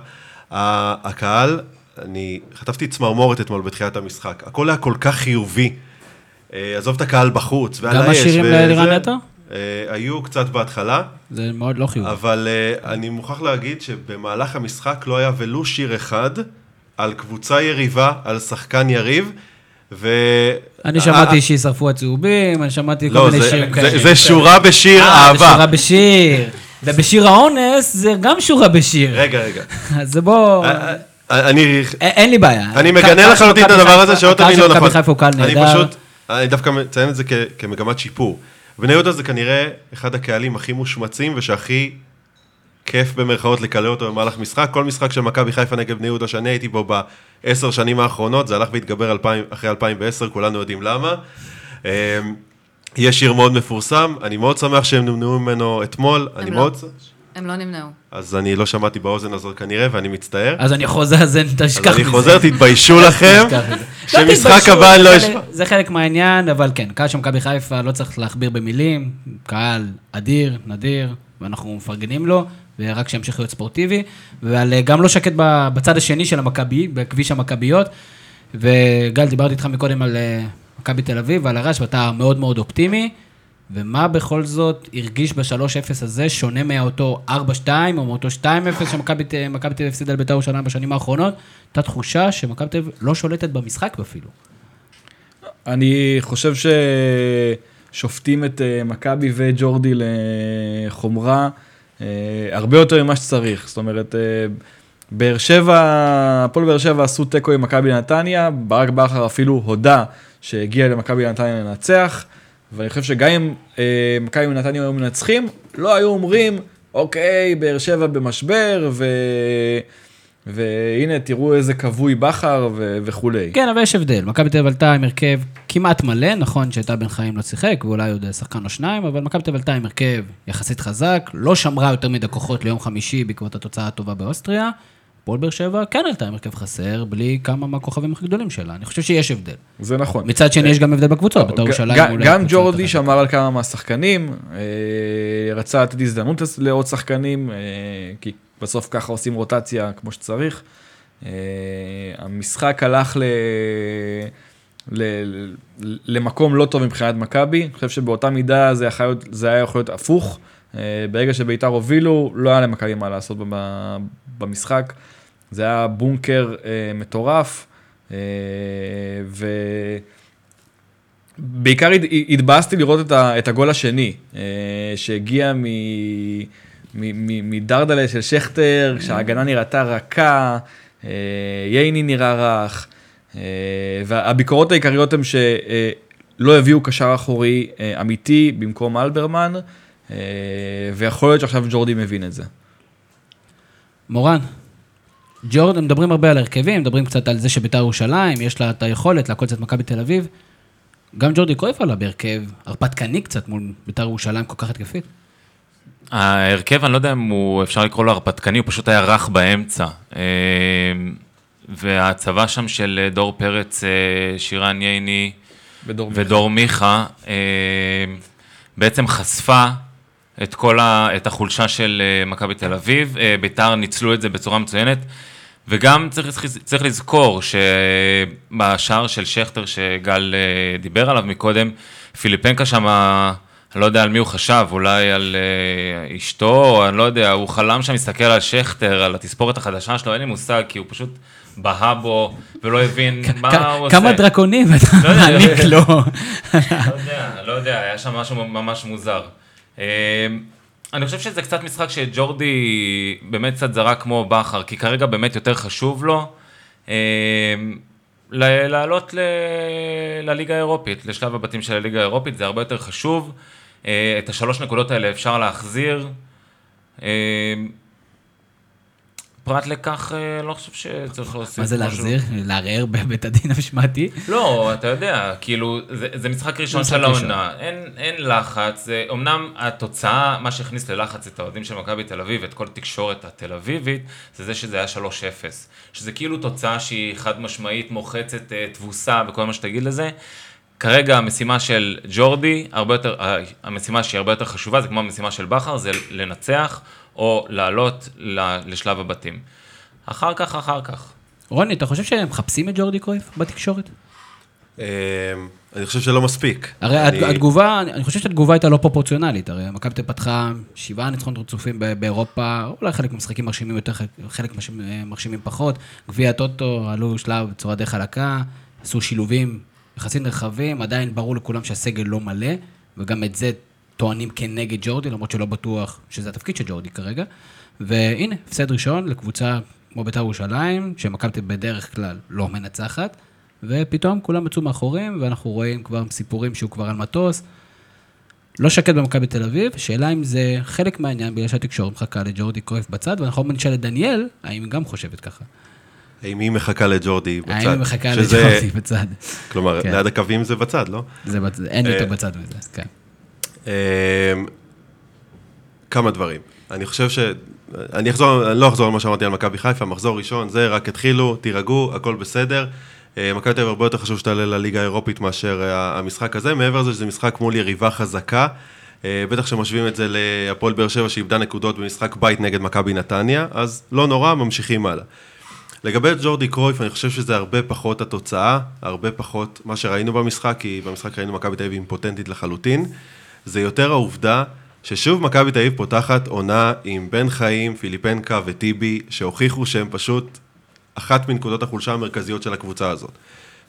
Speaker 4: הקהל, אני חטפתי צמרמורת אתמול בתחילת המשחק. הכל היה כל כך חיובי. אה, עזוב את הקהל בחוץ, ועל
Speaker 1: האש. גם השירים לאלירן נטו?
Speaker 4: אה, היו קצת בהתחלה.
Speaker 1: זה מאוד לא חיובי.
Speaker 4: אבל אני מוכרח להגיד שבמהלך המשחק לא היה ולו שיר אחד על קבוצה יריבה, על שחקן יריב. ו...
Speaker 1: אני שמעתי שישרפו הצהובים, אני שמעתי כל מיני שירים
Speaker 4: כאלה. זה שורה בשיר
Speaker 1: אה,
Speaker 4: אהבה.
Speaker 1: זה שורה בשיר. ובשיר האונס זה גם שורה בשיר.
Speaker 4: רגע, רגע.
Speaker 1: אז בוא...
Speaker 4: אה, אה, אני...
Speaker 1: אין לי בעיה.
Speaker 4: אני מגנה לחלוטין את הדבר הזה, שלא תבין לא נכון.
Speaker 1: הקהל של מכבי חיפה הוא קהל נהדר.
Speaker 4: אני פשוט, אני דווקא מציין את זה כמגמת שיפור. בני יהודה זה כנראה אחד הקהלים הכי מושמצים ושהכי כיף במרכאות לקלל אותו במהלך משחק. כל משחק של מכבי חיפה נגד בני יהודה שאני הייתי בו בעשר שנים האחרונות, זה הלך והתגבר אחרי 2010, כולנו יודעים למה. אמ, יש שיר מאוד מפורסם, אני מאוד שמח שהם נמנעו ממנו אתמול.
Speaker 5: הם
Speaker 4: לא.
Speaker 5: מאוד... הם לא נמנעו.
Speaker 4: אז אני לא שמעתי באוזן הזאת כנראה, ואני מצטער.
Speaker 1: אז אני חוזר, אז תשכח מזה.
Speaker 4: אז אני חוזר, תתביישו לכם. שמשחק הבא אני לא אשמע.
Speaker 1: זה חלק מהעניין, אבל כן, קהל של מכבי חיפה לא צריך להכביר במילים, קהל אדיר, נדיר, ואנחנו מפרגנים לו. ורק שימשיך להיות ספורטיבי, וגם לא שקט בצד השני של המכבי, בכביש המכביות. וגל, דיברתי איתך מקודם על אה, מכבי תל אביב ועל הרעש, ואתה מאוד מאוד אופטימי. ומה בכל זאת הרגיש ב-3-0 הזה שונה מאותו 4-2 או מאותו 2-0 שמכבי תל אביב הפסידה לבית"ר ירושלים בשנים האחרונות? הייתה תחושה שמכבי תל אביב לא שולטת במשחק אפילו.
Speaker 3: אני חושב ששופטים את אה, מכבי וג'ורדי לחומרה. אה, הרבה יותר ממה שצריך. זאת אומרת, אה, באר שבע, הפועל באר שבע עשו תיקו עם מכבי נתניה, ברק בכר אפילו הודה שהגיע למכבי נתניה לנצח, ואני חושב שגם אם אה, מכבי נתניה היו מנצחים, לא היו אומרים, אוקיי, באר שבע במשבר, ו... והנה, תראו איזה כבוי בכר ו- וכולי.
Speaker 1: כן, אבל יש הבדל. מכבי תל אביב עלתה עם הרכב כמעט מלא, נכון שהייתה בן חיים לא שיחק, ואולי עוד שחקן או שניים, אבל מכבי תל אביב עלתה עם הרכב יחסית חזק, לא שמרה יותר מדי כוחות ליום חמישי בעקבות התוצאה הטובה באוסטריה. פועל באר שבע כן עלתה עם הרכב חסר, בלי כמה מהכוכבים הכי גדולים שלה. אני חושב שיש הבדל.
Speaker 3: זה נכון.
Speaker 1: מצד שני, יש גם הבדל בקבוצות, בתור ירושלים
Speaker 3: גם ג'ורדי שמר על כמה מהשחקנים, אה, רצה לתת הזדמנות לעוד שחקנים, אה, כי בסוף ככה עושים רוטציה כמו שצריך. Uh, המשחק הלך ל... ל... למקום לא טוב מבחינת מכבי, אני חושב שבאותה מידה זה, יכול... זה היה יכול להיות הפוך. Uh, ברגע שביתר הובילו, לא היה למכבי מה לעשות במשחק. זה היה בונקר uh, מטורף, uh, ובעיקר התבאסתי לראות את. את הגול השני, שהגיע מ... מדרדלה של שכטר, כשההגנה נראתה רכה, אה, ייני נראה רך, אה, והביקורות העיקריות הן שלא הביאו קשר אחורי אה, אמיתי במקום אלברמן, ויכול להיות שעכשיו ג'ורדי מבין את זה.
Speaker 1: מורן. ג'ורדי, מדברים הרבה על הרכבים, מדברים קצת על זה שביתר ירושלים, יש לה את היכולת לעקוד קצת מכבי תל אביב. גם ג'ורדי קרויף עלה בהרכב הרפתקני קצת מול ביתר ירושלים כל כך התקפית.
Speaker 2: ההרכב, אני לא יודע אם הוא, אפשר לקרוא לו הרפתקני, הוא פשוט היה רך באמצע. אה, וההצבה שם של דור פרץ, אה, שירן ייני
Speaker 3: ודור מיכה.
Speaker 2: ודור מיכה, אה, בעצם חשפה את כל ה, את החולשה של אה, מכבי תל אביב. אה, ביתר ניצלו את זה בצורה מצוינת. וגם צריך, צריך לזכור שבשער של שכטר שגל דיבר עליו מקודם, פיליפנקה שם, אני לא יודע על מי הוא חשב, אולי על אה, אשתו, אני לא יודע, הוא חלם שם, מסתכל על שכטר, על התספורת החדשה שלו, אין לי מושג, כי הוא פשוט בהה בו ולא הבין מה
Speaker 1: כ-
Speaker 2: הוא עושה.
Speaker 1: כמה דרקונים אתה
Speaker 2: לא
Speaker 1: מעניק לו.
Speaker 2: לא יודע, לא יודע, היה שם משהו ממש מוזר. אה, אני חושב שזה קצת משחק שג'ורדי באמת קצת זרק כמו בכר, כי כרגע באמת יותר חשוב לו אה, לעלות ל- לליגה האירופית, לשלב הבתים של הליגה האירופית, זה הרבה יותר חשוב. אה, את השלוש נקודות האלה אפשר להחזיר. אה, פרט לכך, אה, לא חושב שצריך להוסיף
Speaker 1: מה זה
Speaker 2: משהו.
Speaker 1: להחזיר? לערער בבית הדין המשמעתי?
Speaker 2: לא, אתה יודע, כאילו, זה, זה משחק ראשון
Speaker 1: משחק
Speaker 2: של
Speaker 1: ראשון.
Speaker 2: העונה, אין, אין לחץ, אמנם התוצאה, מה שהכניס ללחץ את האוהדים של מכבי תל אביב, את כל התקשורת התל אביבית, זה זה שזה היה 3-0. שזה כאילו תוצאה שהיא חד משמעית, מוחצת תבוסה וכל מה שתגיד לזה. כרגע המשימה של ג'ורדי, הרבה יותר, ה- המשימה שהיא הרבה יותר חשובה, זה כמו המשימה של בכר, זה לנצח או לעלות לשלב הבתים. אחר כך, אחר כך.
Speaker 1: רוני, אתה חושב שהם מחפשים את ג'ורדי קרויף בתקשורת?
Speaker 4: אה, אני חושב שלא מספיק.
Speaker 1: הרי
Speaker 4: אני-
Speaker 1: הת- התגובה, אני חושב שהתגובה הייתה לא פרופורציונלית, הרי מכבי פתחה שבעה ניצחונות רצופים ב- באירופה, אולי חלק מהמשחקים מרשימים יותר, חלק- מרשימים פחות. גביע הטוטו עלו שלב בצורה די חלקה, עשו שילובים יחסית נרחבים, עדיין ברור לכולם שהסגל לא מלא, וגם את זה טוענים כנגד ג'ורדי, למרות שלא בטוח שזה התפקיד של ג'ורדי כרגע. והנה, הפסד ראשון לקבוצה כמו בית"ר ירושלים, אביב בדרך כלל לא מנצחת, ופתאום כולם יצאו מאחורים, ואנחנו רואים כבר סיפורים שהוא כבר על מטוס. לא שקט במכבי תל אביב, שאלה אם זה חלק מהעניין, בגלל שהתקשורת מחכה לג'ורדי קרויף בצד, ואנחנו נשאל את דניאל, האם היא גם חושבת ככה.
Speaker 4: האם היא מחכה לג'ורדי בצד?
Speaker 1: האם היא מחכה
Speaker 4: שזה-
Speaker 1: לג'ורדי בצד.
Speaker 4: כלומר,
Speaker 1: כן.
Speaker 4: ליד הקווים זה בצד, לא?
Speaker 1: זה בצד, אין יותר
Speaker 4: אה,
Speaker 1: בצד מזה, כן.
Speaker 4: אמ, כמה דברים. אני חושב ש... אני אחזור, אני לא אחזור על מה שאמרתי על מכבי חיפה, מחזור ראשון, זה רק התחילו, תירגעו, הכל בסדר. אה, מכבי תל אביב הרבה יותר חשוב שתעלה לליגה האירופית מאשר אה, המשחק הזה, מעבר לזה שזה משחק מול יריבה חזקה. אה, בטח שמשווים את זה להפועל באר שבע שאיבדה נקודות במשחק בית נגד מכבי נתניה, אז לא נורא, ממשיכים הלאה. לגבי ג'ורדי קרויף, אני חושב שזה הרבה פחות התוצאה, הרבה פחות מה שראינו במשחק, כי במשחק ראינו מכבי תל אביב אימפוטנטית לחלוטין. זה יותר העובדה ששוב מכבי תל אביב פותחת עונה עם בן חיים, פיליפנקה וטיבי, שהוכיחו שהם פשוט אחת מנקודות החולשה המרכזיות של הקבוצה הזאת.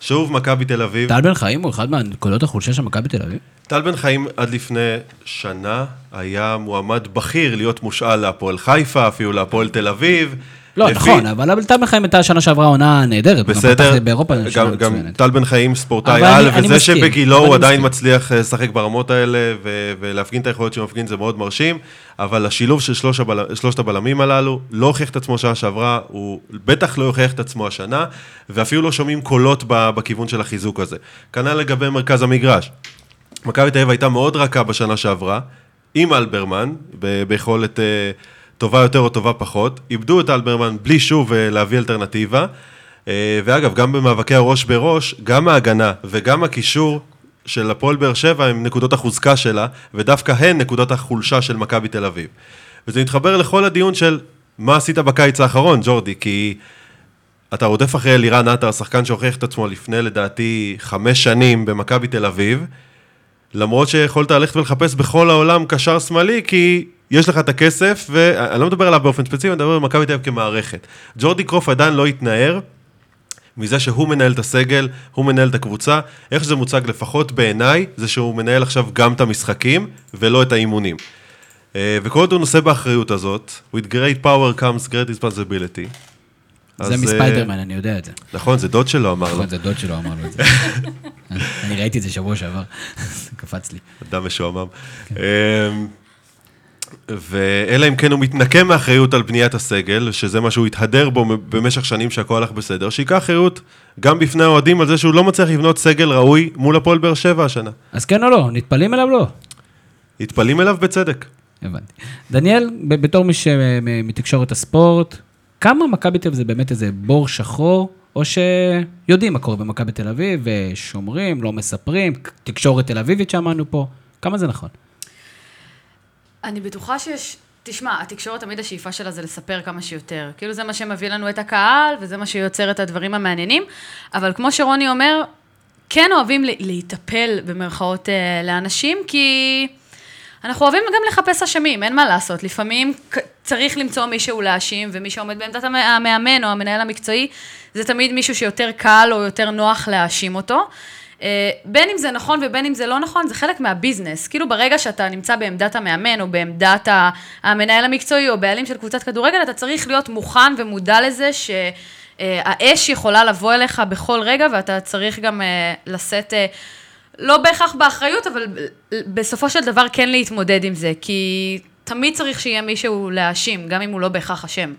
Speaker 4: שוב מכבי תל אביב,
Speaker 1: טל בן חיים הוא אחד מהנקודות החולשה של מכבי תל אביב?
Speaker 4: טל בן חיים עד לפני שנה היה מועמד בכיר להיות מושאל להפועל חיפה, אפילו להפועל תל אביב.
Speaker 1: לא,
Speaker 4: לפי-
Speaker 1: נכון, אבל טל בן חיים הייתה שנה שעברה עונה נהדרת.
Speaker 4: בסדר,
Speaker 1: באירופה שנה
Speaker 4: גם, גם. טל בן חיים ספורטאי על,
Speaker 1: אני-
Speaker 4: וזה
Speaker 1: מסכים,
Speaker 4: שבגילו הוא עדיין
Speaker 1: מסכים.
Speaker 4: מצליח אה, לשחק ברמות האלה ו- ולהפגין את היכולות שהוא מפגין זה מאוד מרשים, אבל השילוב של שלוש הבל... שלושת הבלמים הללו לא הוכיח את עצמו שנה שעברה, הוא בטח לא יוכיח את עצמו השנה, ואפילו לא שומעים קולות בכיוון של החיזוק הזה. כנ"ל לגבי מרכז המגרש. מכבי תל אביב הייתה מאוד רכה בשנה שעברה, עם אלברמן, ביכולת אה, טובה יותר או טובה פחות, איבדו את אלברמן בלי שוב אה, להביא אלטרנטיבה, אה, ואגב, גם במאבקי הראש בראש, גם ההגנה וגם הקישור של הפועל באר שבע הם נקודות החוזקה שלה, ודווקא הן נקודות החולשה של מכבי תל אביב. וזה מתחבר לכל הדיון של מה עשית בקיץ האחרון, ג'ורדי, כי אתה רודף אחרי אלירן עטר, שחקן שהוכיח את עצמו לפני לדעתי חמש שנים במכבי תל אביב, למרות שיכולת ללכת ולחפש בכל העולם קשר שמאלי, כי יש לך את הכסף, ואני לא מדבר עליו באופן ספציפי, אני מדבר על מכבי תל אביב כמערכת. ג'ורדי קרוף עדיין לא התנער מזה שהוא מנהל את הסגל, הוא מנהל את הקבוצה. איך שזה מוצג, לפחות בעיניי, זה שהוא מנהל עכשיו גם את המשחקים, ולא את האימונים. אה, וכל עוד הוא נושא באחריות הזאת, with great power comes great responsibility.
Speaker 1: זה
Speaker 4: אז,
Speaker 1: מספיידרמן, אני יודע את זה.
Speaker 4: אה, נכון, זה דוד שלו אמר לו.
Speaker 1: נכון, זה דוד שלו אמר לו את זה. אני ראיתי את זה שבוע שעבר, קפץ לי.
Speaker 4: אדם משועמם. אמ, ואלא אם כן הוא מתנקם מאחריות על בניית הסגל, שזה מה שהוא התהדר בו במשך שנים שהכל הלך בסדר, שייקח אחריות גם בפני האוהדים על זה שהוא לא מצליח לבנות סגל ראוי מול הפועל באר שבע השנה.
Speaker 1: אז כן או לא? נטפלים אליו לא?
Speaker 4: נטפלים אליו בצדק.
Speaker 1: הבנתי. דניאל, בתור מי שמתקשורת הספורט, כמה מכבי תל אביב זה באמת איזה בור שחור, או שיודעים מה קורה במכבי תל אביב, ושומרים, לא מספרים, תקשורת תל אביבית שאמרנו פה, כמה זה נכון?
Speaker 5: אני בטוחה שיש... תשמע, התקשורת תמיד השאיפה שלה זה לספר כמה שיותר. כאילו זה מה שמביא לנו את הקהל, וזה מה שיוצר את הדברים המעניינים. אבל כמו שרוני אומר, כן אוהבים לה- להיטפל במרכאות אה, לאנשים, כי אנחנו אוהבים גם לחפש אשמים, אין מה לעשות. לפעמים צריך למצוא מישהו להאשים, ומי שעומד בעמדת המ- המאמן או המנהל המקצועי, זה תמיד מישהו שיותר קל או יותר נוח להאשים אותו. אה, בין אם זה נכון ובין אם זה לא נכון, זה חלק מהביזנס. כאילו ברגע שאתה נמצא בעמדת המאמן, או בעמדת המנהל המקצועי, או בעלים של קבוצת כדורגל, אתה צריך להיות מוכן ומודע לזה שהאש יכולה לבוא אליך בכל רגע, ואתה צריך גם אה, לשאת, אה, לא בהכרח באחריות, אבל ב- בסופו של דבר כן להתמודד עם זה, כי תמיד צריך שיהיה מישהו להאשים, גם אם הוא לא בהכרח אשם.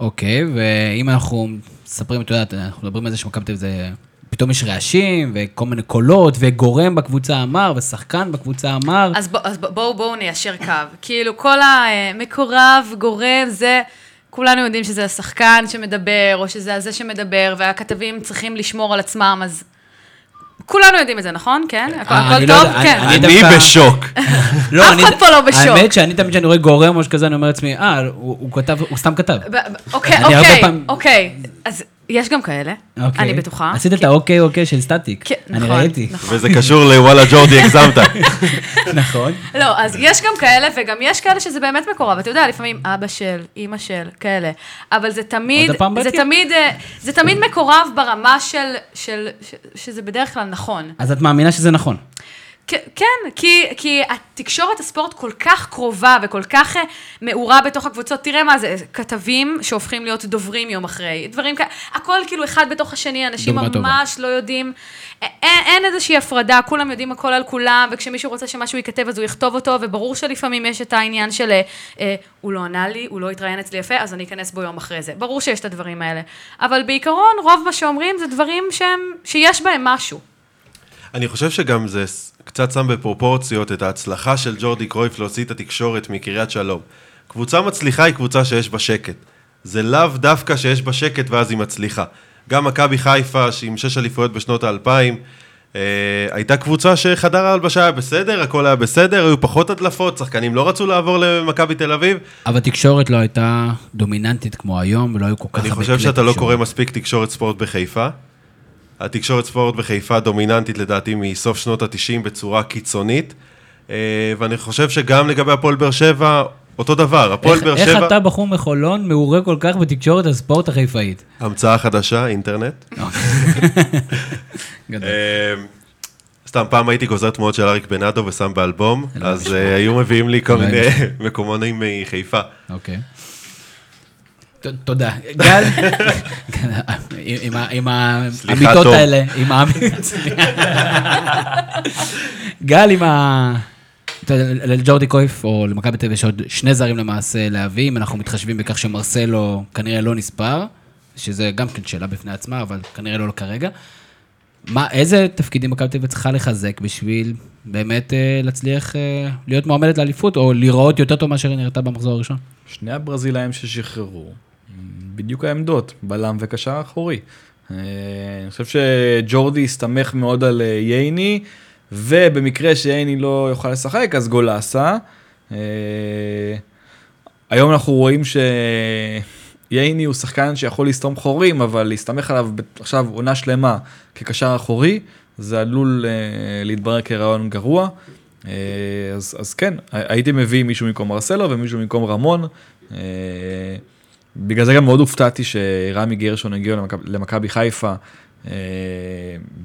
Speaker 1: אוקיי, ואם אנחנו מספרים, את יודעת, אנחנו מדברים על זה שמכבי תל אביב זה... פתאום יש רעשים, וכל מיני קולות, וגורם בקבוצה אמר, ושחקן בקבוצה אמר.
Speaker 5: אז, בוא, אז בוא- בואו בואו ניישר קו. כאילו, כל המקורב, גורם, זה, כולנו יודעים שזה השחקן שמדבר, או שזה הזה שמדבר, והכתבים צריכים לשמור על עצמם, אז... כולנו יודעים את זה, נכון? כן? הכל,
Speaker 1: אה,
Speaker 5: הכל
Speaker 1: אני לא
Speaker 5: טוב? כן.
Speaker 1: אני-
Speaker 4: בשוק.
Speaker 1: לא,
Speaker 5: אף
Speaker 1: אני-
Speaker 5: אחד פה לא בשוק.
Speaker 1: האמת שאני תמיד כשאני רואה גורם או משהו כזה, אני אומר לעצמי, אה, הוא כתב, הוא סתם כתב.
Speaker 5: אוקיי, אוקיי, אוקיי. אז יש גם כאלה,
Speaker 1: אוקיי.
Speaker 5: אני בטוחה.
Speaker 1: עשית את האוקיי אוקיי של סטטיק.
Speaker 5: כן,
Speaker 1: אני
Speaker 5: נכון,
Speaker 1: ראיתי.
Speaker 5: נכון.
Speaker 4: וזה קשור לוואלה ג'ורדי הגזמת.
Speaker 1: נכון.
Speaker 5: לא, אז יש גם כאלה, וגם יש כאלה שזה באמת מקורב. אתה יודע, לפעמים אבא של, אימא של, כאלה. אבל זה תמיד,
Speaker 1: עוד הפעם
Speaker 5: זה? תמיד, אה, זה תמיד מקורב ברמה של, של, ש- שזה בדרך כלל נכון.
Speaker 1: אז את מאמינה שזה נכון.
Speaker 5: כן, כי, כי התקשורת הספורט כל כך קרובה וכל כך אה, מעורה בתוך הקבוצות. תראה מה זה, כתבים שהופכים להיות דוברים יום אחרי, דברים כאלה, הכל כאילו אחד בתוך השני, אנשים
Speaker 1: דוגמה טובה.
Speaker 5: ממש לא יודעים, אין, אין איזושהי הפרדה, כולם יודעים הכל על כולם, וכשמישהו רוצה שמשהו ייכתב אז הוא יכתוב אותו, וברור שלפעמים יש את העניין של אה, אה, הוא לא ענה לי, הוא לא התראיין אצלי יפה, אז אני אכנס בו יום אחרי זה. ברור שיש את הדברים האלה. אבל בעיקרון, רוב מה שאומרים זה דברים שהם, שיש בהם משהו.
Speaker 4: אני חושב שגם זה קצת שם בפרופורציות את ההצלחה של ג'ורדי קרויף להוציא את התקשורת מקריית שלום. קבוצה מצליחה היא קבוצה שיש בה שקט. זה לאו דווקא שיש בה שקט ואז היא מצליחה. גם מכבי חיפה, שעם שש אליפויות בשנות האלפיים, אה, הייתה קבוצה שחדר ההלבשה היה בסדר, הכל היה בסדר, היו פחות הדלפות, שחקנים לא רצו לעבור למכבי תל אביב.
Speaker 1: אבל התקשורת לא הייתה דומיננטית כמו היום, ולא היו כל כך
Speaker 4: אני
Speaker 1: הרבה
Speaker 4: חושב
Speaker 1: כלי
Speaker 4: שאתה לא
Speaker 1: תקשורת.
Speaker 4: קורא מספיק תקשורת ספורט בחיפה. התקשורת ספורט בחיפה דומיננטית לדעתי מסוף שנות ה-90 בצורה קיצונית. אה, ואני חושב שגם לגבי הפועל באר שבע, אותו דבר. הפועל
Speaker 1: איך-
Speaker 4: באר
Speaker 1: איך
Speaker 4: שבע,
Speaker 1: אתה, בחור מחולון, מעורה כל כך בתקשורת הספורט החיפאית?
Speaker 4: המצאה חדשה, אינטרנט.
Speaker 1: גדול.
Speaker 4: אה, סתם, פעם הייתי גוזר תמונות של אריק בנאדו ושם באלבום, אז. אה, היו מביאים לי כל מיני. מקומונים מחיפה.
Speaker 1: אוקיי. ת- תודה. גל, עם האמיתות. האלה, עם האמיתות. גל, עם ה... לג'ורדי קויף, או למכבי תל אביב, יש עוד שני זרים למעשה להביא, אם אנחנו מתחשבים בכך שמרסלו כנראה לא נספר, שזה גם כן שאלה בפני עצמה, אבל כנראה לא כרגע. מה, איזה תפקידים מכבי תל אביב צריכה לחזק בשביל באמת אה, להצליח אה, להיות מועמדת לאליפות, או להיראות יותר טוב מאשר היא נראתה במחזור הראשון?
Speaker 3: שני הברזילאים ששחררו, בדיוק העמדות, בלם וקשר אחורי. אה, אני חושב שג'ורדי הסתמך מאוד על אה, ייני, ובמקרה שייני לא יוכל לשחק, אז גולסה. אה, היום אנחנו רואים שייני הוא שחקן שיכול לסתום חורים, אבל להסתמך עליו עכשיו עונה שלמה כקשר אחורי, זה עלול להתברר כרעיון גרוע. אז, אז כן, הייתי מביא מישהו במקום מרסלו ומישהו במקום רמון. בגלל זה גם מאוד הופתעתי שרמי גרשון הגיע למכב- למכבי חיפה, אה,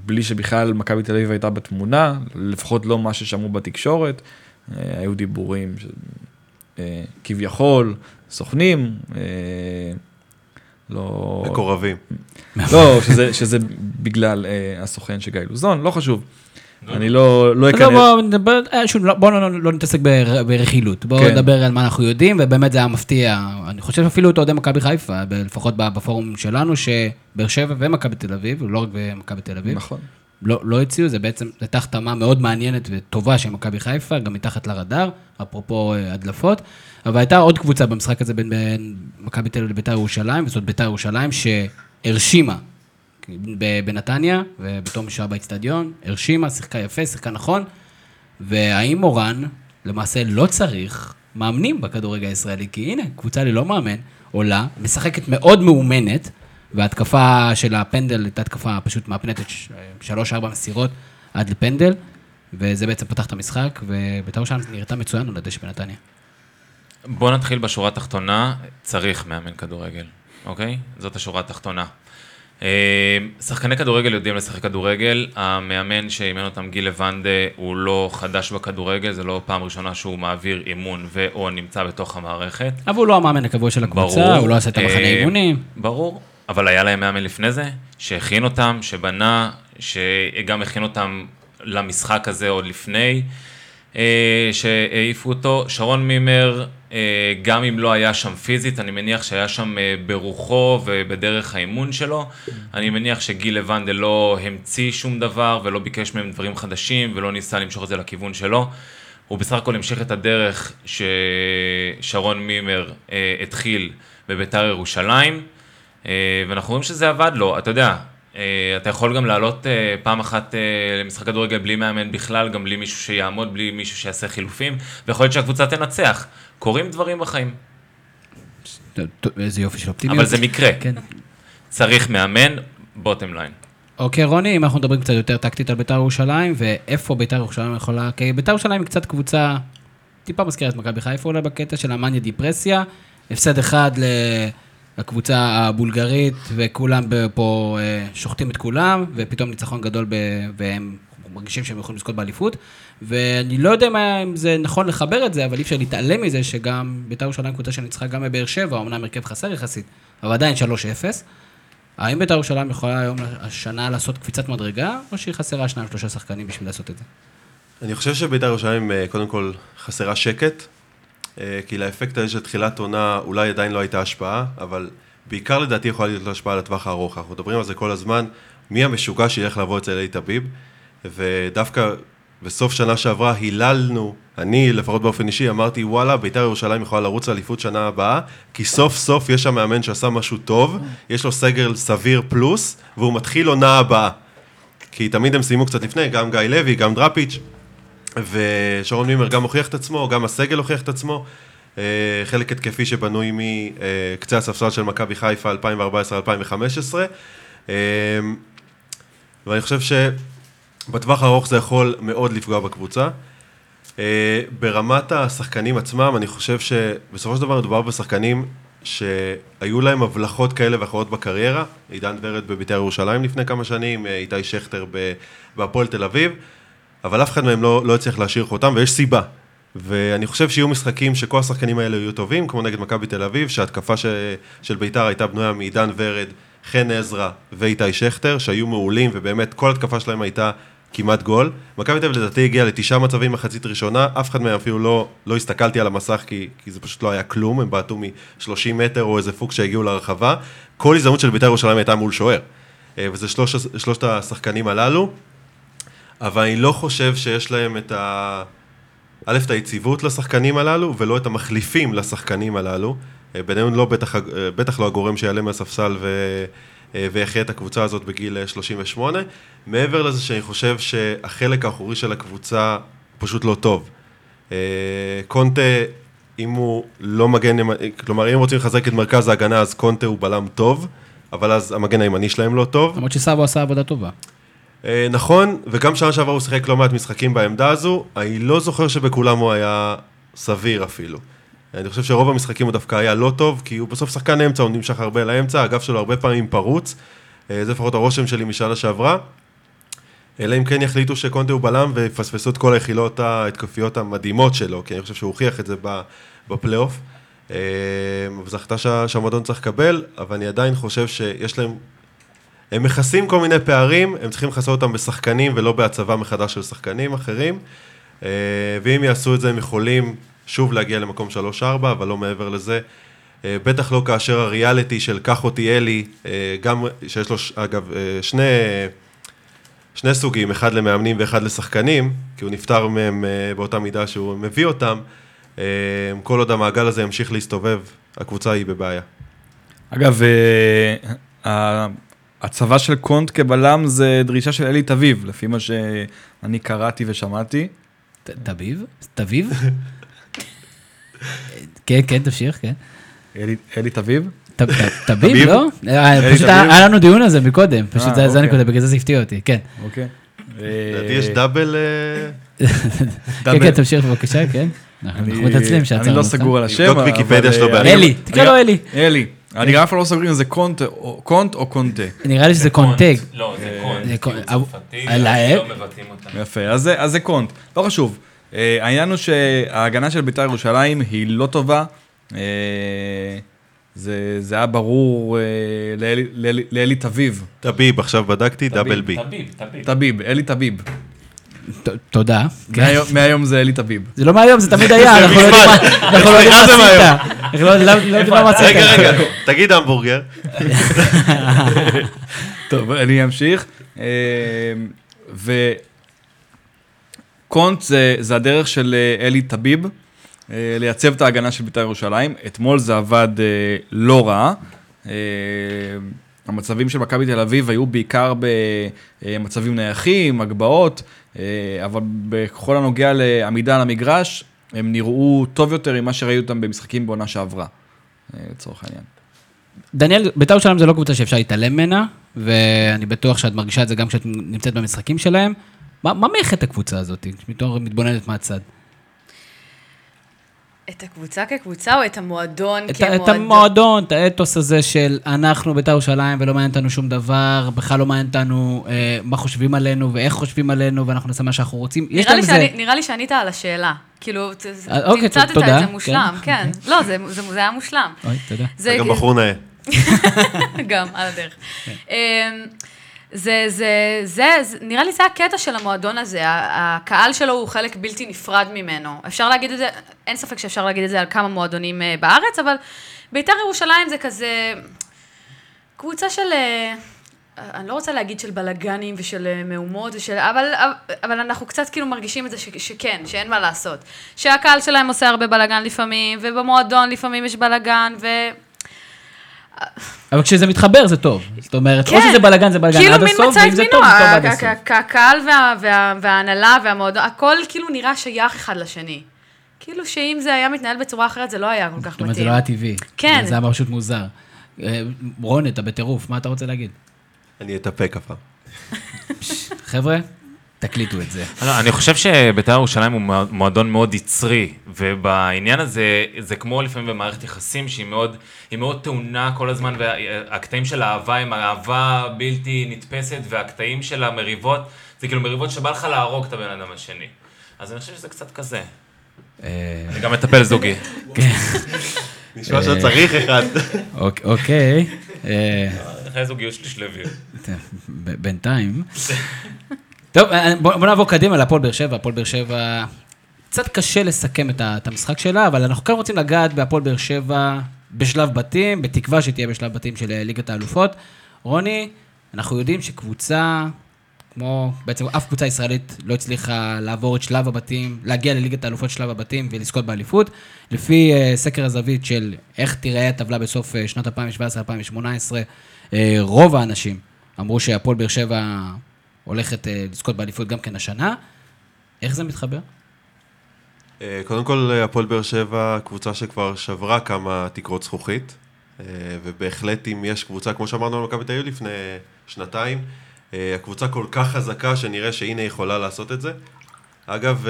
Speaker 3: בלי שבכלל מכבי תל אביב הייתה בתמונה, לפחות לא מה ששמעו בתקשורת. אה, היו דיבורים ש... אה, כביכול, סוכנים, לא...
Speaker 4: מקורבים.
Speaker 3: לא, שזה, שזה בגלל הסוכן של גיא לוזון, לא חשוב. אני לא לא
Speaker 1: לא,
Speaker 3: אכנס.
Speaker 1: בוא נדבר, אה, שוב, לא- בוא לא- לא נתעסק בר- ברכילות, בואו
Speaker 3: כן.
Speaker 1: נדבר על מה אנחנו יודעים, ובאמת זה היה מפתיע. אני חושב אפילו את אוהדי מכבי חיפה, לפחות ב- בפורום שלנו, שבאר שבע ומכבי תל אביב, לא רק במכבי תל אביב,
Speaker 3: נכון.
Speaker 1: לא, לא הציעו, זה בעצם, זו החתמה מאוד מעניינת וטובה של מכבי חיפה, גם מתחת לרדאר, אפרופו אה, הדלפות. אבל הייתה עוד קבוצה במשחק הזה בין, בין מכבי תל אביב לביתר ירושלים, וזאת ביתר ירושלים שהרשימה בנתניה, ובתור מי שהיה באיצטדיון, הרשימה, שיחקה יפה, שיחקה נכון. והאם מורן למעשה לא צריך מאמנים בכדורגל הישראלי? כי הנה, קבוצה ללא מאמן, עולה, משחקת מאוד מאומנת, וההתקפה של הפנדל הייתה התקפה פשוט מהפנטת שלוש-ארבע מסירות עד לפנדל, וזה בעצם פתח את המשחק, ובית"ר ירושלים נראתה מצוין על הדשא בנתניה.
Speaker 2: בוא נתחיל בשורה התחתונה, צריך מאמן כדורגל, אוקיי? זאת השורה התחתונה. אה, שחקני כדורגל יודעים לשחק כדורגל, המאמן שאימן אותם גיל לבנדה הוא לא חדש בכדורגל, זה לא פעם ראשונה שהוא מעביר אימון ו/או נמצא בתוך המערכת.
Speaker 1: אבל הוא לא המאמן הקבוע של הקבוצה, הוא לא עשה את המחנה
Speaker 2: אה,
Speaker 1: אימונים.
Speaker 2: ברור, אבל היה להם מאמן לפני זה, שהכין אותם, שבנה, שגם הכין אותם למשחק הזה עוד לפני, אה, שהעיפו אותו. שרון מימר, גם אם לא היה שם פיזית, אני מניח שהיה שם אה, ברוחו ובדרך האימון שלו. אני מניח שגיל לבנדה לא המציא שום דבר ולא ביקש מהם דברים חדשים ולא ניסה למשוך את זה לכיוון שלו. הוא בסך הכל המשיך את הדרך ששרון מימר אה, התחיל בביתר ירושלים, אה, ואנחנו רואים שזה עבד לו, אתה יודע, אה, אתה יכול גם לעלות אה, פעם אחת אה, למשחק כדורגל בלי מאמן בכלל, גם בלי מישהו שיעמוד, בלי מישהו שיעשה חילופים, ויכול להיות שהקבוצה תנצח. קורים דברים בחיים,
Speaker 1: איזה יופי של אופטימיות.
Speaker 2: אבל זה מקרה.
Speaker 1: כן.
Speaker 2: צריך מאמן, בוטם ליין.
Speaker 1: אוקיי, רוני, אם אנחנו מדברים קצת יותר טקטית על בית"ר ירושלים, ואיפה בית"ר ירושלים יכולה... כי בית"ר ירושלים היא קצת קבוצה, טיפה מזכירה את מכבי חיפה אולי בקטע של המאניה דיפרסיה. הפסד אחד ל- לקבוצה הבולגרית, וכולם פה אה, שוחטים את כולם, ופתאום ניצחון גדול, ב- והם מרגישים שהם יכולים לזכות באליפות. ואני לא יודע מה- אם זה נכון לחבר את זה, אבל אי אפשר להתעלם מזה שגם בית"ר ירושלים קבוצה שניצחה גם בבאר שבע, אמנם הרכב חסר יחסית, אבל עדיין 3-0. האם בית"ר ירושלים יכולה היום, השנה, לעשות קפיצת מדרגה, או שהיא חסרה שניים שלושה שחקנים בשביל לעשות את זה?
Speaker 4: אני חושב שבית"ר ירושלים, אה, קודם כל, חסרה שקט, כי לאפקט הזה של תחילת עונה אולי עדיין לא הייתה השפעה, אבל בעיקר לדעתי יכולה להיות לו השפעה לטווח הארוך. אנחנו מדברים על זה כל הזמן, מי המשוגע שילך לעבוד אצל אלי טביב, ודווקא בסוף שנה שעברה היללנו, אני לפחות באופן אישי אמרתי וואלה בית"ר ירושלים יכולה לרוץ לאליפות שנה הבאה כי סוף סוף יש שם מאמן שעשה משהו טוב, יש לו סגל סביר פלוס והוא מתחיל עונה הבאה כי תמיד הם סיימו קצת לפני, גם גיא לוי, גם דראפיץ' ושרון מימר גם הוכיח את עצמו, גם הסגל הוכיח את עצמו אה, חלק התקפי שבנוי מקצה הספסל של מכבי חיפה 2014-2015 אה, ואני חושב שבטווח הארוך זה יכול מאוד לפגוע בקבוצה. אה, ברמת השחקנים עצמם, אני חושב שבסופו של דבר מדובר בשחקנים שהיו להם הבלחות כאלה ואחרות בקריירה. עידן ורד בבית"ר ירושלים לפני כמה שנים, איתי שכטר בהפועל תל אביב, אבל אף אחד מהם לא, לא הצליח להשאיר חותם, ויש סיבה. ואני חושב שיהיו משחקים שכל השחקנים האלה יהיו טובים, כמו נגד מכבי תל אביב, שההתקפה ש... של בית"ר הייתה בנויה מעידן ורד, חן עזרא ואיתי שכטר, שהיו מעולים, ובאמת כל התקפה שלהם הייתה כמעט גול. מכבי תל אביב לדעתי הגיעה לתשעה מצבים מחצית ראשונה, אף אחד מהם אפילו לא, לא הסתכלתי על המסך, כי, כי זה פשוט לא היה כלום, הם בעטו מ-30 מטר או איזה פוק שהגיעו לרחבה. כל הזדמנות של בית"ר ירושלים הייתה מול שוער. אה, וזה שלוש, שלושת השחקנים הללו. אבל אני לא חושב שיש להם את ה... א', את היציבות לשחקנים הללו, ולא את המחליפים לשחקנים הללו. אה, בינינו לא בטח, אה, בטח לא הגורם שיעלה מהספסל ו... אה, ויחיה את הקבוצה הזאת בגיל אה, 38. מעבר לזה שאני חושב שהחלק האחורי של הקבוצה פשוט לא טוב. קונטה, אם הוא לא מגן, כלומר אם רוצים לחזק את מרכז ההגנה אז קונטה הוא בלם טוב, אבל אז המגן הימני שלהם לא טוב.
Speaker 1: למרות שסאבו עשה עבודה טובה.
Speaker 4: אה, נכון, וגם שנה שעברה הוא שיחק לא מעט משחקים בעמדה הזו, אני לא זוכר שבכולם הוא היה סביר אפילו. אני חושב שרוב המשחקים הוא דווקא היה לא טוב, כי הוא בסוף שחקן אמצע, הוא נמשך הרבה לאמצע, הגב שלו הרבה פעמים פרוץ, אה, זה לפחות הרושם שלי משנה שעברה. אלא אם כן יחליטו שקונטה הוא בלם ויפספסו את כל היחילות ההתקפיות המדהימות שלו, כי אני חושב שהוא הוכיח את זה בפלייאוף. אה, שה- שהמועדון צריך לקבל, אבל אני עדיין חושב שיש להם הם מכסים כל מיני פערים, הם צריכים לכסות אותם בשחקנים ולא בהצבה מחדש של שחקנים אחרים. אה, ואם יעשו את זה, הם יכולים שוב להגיע למקום 3-4, אבל לא מעבר לזה. אה, בטח לא כאשר הריאליטי של קח אותי אלי, אה, גם שיש לו, אגב, שני, שני סוגים, אחד למאמנים ואחד לשחקנים, כי הוא נפטר מהם באותה מידה שהוא מביא אותם. כל עוד המעגל הזה ימשיך להסתובב, הקבוצה היא בבעיה.
Speaker 3: אגב, הצבה של קונט כבלם זה דרישה של אלי תביב, לפי מה שאני קראתי ושמעתי.
Speaker 1: תביב? תביב? כן, כן, תמשיך, כן.
Speaker 3: אלי תביב?
Speaker 1: תביב, לא? אה, פשוט היה לנו דיון על זה מקודם, פשוט אה, זה
Speaker 3: אוקיי.
Speaker 1: הנקודה, בגלל זה זה הפתיע אותי, כן.
Speaker 3: אוקיי.
Speaker 4: לדעתי יש double...
Speaker 1: אה, כן, כן, תמשיך בבקשה, כן. אנחנו מתעצלים
Speaker 3: שעצרנו. אני לא סגור על השם.
Speaker 4: נבדוק ויקיפדיה שלו
Speaker 1: בעלים. אלי, תקרא לו אלי.
Speaker 3: אלי. אני גם אף פעם לא סוגרים אם זה קונט או קונטה.
Speaker 1: נראה לי שזה קונטה.
Speaker 2: לא, זה קונט. זה
Speaker 1: צרפתי, לא
Speaker 2: מבטאים אותם.
Speaker 3: יפה, אז זה קונט. לא חשוב. אה, העניין הוא שההגנה של בית"ר ירושלים היא לא טובה. אה, זה היה ברור אה, לאלי תביב.
Speaker 4: תביב, עכשיו בדקתי, דאבל בי.
Speaker 2: תביב, תביב.
Speaker 3: תביב, אלי תביב.
Speaker 1: תודה.
Speaker 3: מהיום זה אלי תביב.
Speaker 1: זה לא מהיום, זה תמיד היה, אנחנו לא יודעים מה עשית. אנחנו לא יודעים מה עשית.
Speaker 4: רגע, רגע, תגיד המבורגר.
Speaker 3: טוב, אני אמשיך. קונט זה, זה הדרך של אה, אלי טביב אה, לייצב את ההגנה של בית"ר ירושלים. אתמול זה עבד אה, לא רע. המצבים של מכבי תל אביב היו בעיקר במצבים נייחים, הגבהות, אבל בכל הנוגע לעמידה על המגרש, הם נראו טוב יותר ממה שראינו אותם במשחקים בעונה שעברה, לצורך העניין.
Speaker 1: דניאל, בית"ר ירושלים זה לא קבוצה שאפשר להתעלם ממנה, ואני בטוח שאת מרגישה את זה גם כשאת נמצאת במשחקים שלהם. מה, מה מייחד את הקבוצה הזאת, מתור מתבוננת מהצד?
Speaker 5: את הקבוצה כקבוצה או את המועדון
Speaker 1: את,
Speaker 5: כמועדון?
Speaker 1: את המועדון, את האתוס הזה של אנחנו בית"ר ירושלים ולא מעניין אותנו שום דבר, בכלל לא מעניין אותנו אה, מה חושבים עלינו ואיך חושבים עלינו ואנחנו נעשה מה שאנחנו רוצים.
Speaker 5: נראה, לי, שאני, זה... נראה לי שענית על השאלה. כאילו, אה, אוקיי, את זה מושלם, כן. כן. לא, זה, זה, זה היה מושלם.
Speaker 1: אוי, תודה.
Speaker 4: זה גם בחור נאה.
Speaker 5: גם, על הדרך. זה, זה, זה, זה, נראה לי זה הקטע של המועדון הזה, הקהל שלו הוא חלק בלתי נפרד ממנו. אפשר להגיד את זה, אין ספק שאפשר להגיד את זה על כמה מועדונים אה, בארץ, אבל בית"ר ירושלים זה כזה קבוצה של, אה, אני לא רוצה להגיד של בלאגנים ושל אה, מהומות, ושל, אבל, אבל אנחנו קצת כאילו מרגישים את זה ש, שכן, שאין מה לעשות. שהקהל שלהם עושה הרבה בלאגן לפעמים, ובמועדון לפעמים יש בלאגן, ו...
Speaker 1: אבל כשזה מתחבר זה טוב. זאת אומרת, כן. או שזה בלאגן זה בלאגן כאילו עד הסוף, ואם זה טוב זה טוב עד הסוף.
Speaker 5: הקהל וה, וה, וההנהלה והמועדון, הכל כאילו נראה שייך אחד לשני. כאילו שאם זה היה מתנהל בצורה אחרת, זה לא היה כל כך מתאים. זאת אומרת,
Speaker 1: זה לא היה טבעי.
Speaker 5: כן.
Speaker 1: זה היה פשוט מוזר. אה, רון, אתה בטירוף, מה אתה רוצה להגיד?
Speaker 4: אני אתאפק הפעם.
Speaker 1: חבר'ה, תקליטו את זה.
Speaker 2: לא, אני חושב שבית"ר ירושלים הוא מועדון מאוד יצרי, ובעניין הזה, זה כמו לפעמים במערכת יחסים שהיא מאוד, מאוד טעונה כל הזמן, והקטעים של האהבה הם אהבה בלתי נתפסת, והקטעים של המריבות, זה כאילו מריבות שבא לך להרוג את הבן אדם השני. אז אני חושב שזה קצת כזה. אה, אני גם מטפל זוגי.
Speaker 4: כן. נשמע שצריך אחד.
Speaker 1: אוקיי.
Speaker 2: חיי זוגיות שלי שלווים.
Speaker 1: בינתיים. טוב, אה, בוא, בוא נעבור קדימה להפועל באר שבע. הפועל באר שבע, קצת קשה לסכם את, את המשחק שלה, אבל אנחנו כאן רוצים לגעת בהפועל באר שבע בשלב בתים, בתקווה שתהיה בשלב בתים של אה, ליגת האלופות. רוני, אנחנו יודעים שקבוצה, כמו בעצם אף קבוצה ישראלית לא הצליחה לעבור את שלב הבתים, להגיע לליגת האלופות שלב הבתים ולזכות באליפות. לפי סקר הזווית של איך תיראה הטבלה בסוף שנת 2017-2018, uh, רוב האנשים אמרו שהפועל באר שבע הולכת uh, לזכות באליפות גם כן השנה. איך זה מתחבר?
Speaker 4: Uh, קודם כל, הפועל באר שבע, קבוצה שכבר שברה כמה תקרות זכוכית, ובהחלט אם יש קבוצה, כמו שאמרנו על מכבי תל אביב לפני שנתיים, הקבוצה כל כך חזקה שנראה שהנה יכולה לעשות את זה. אגב,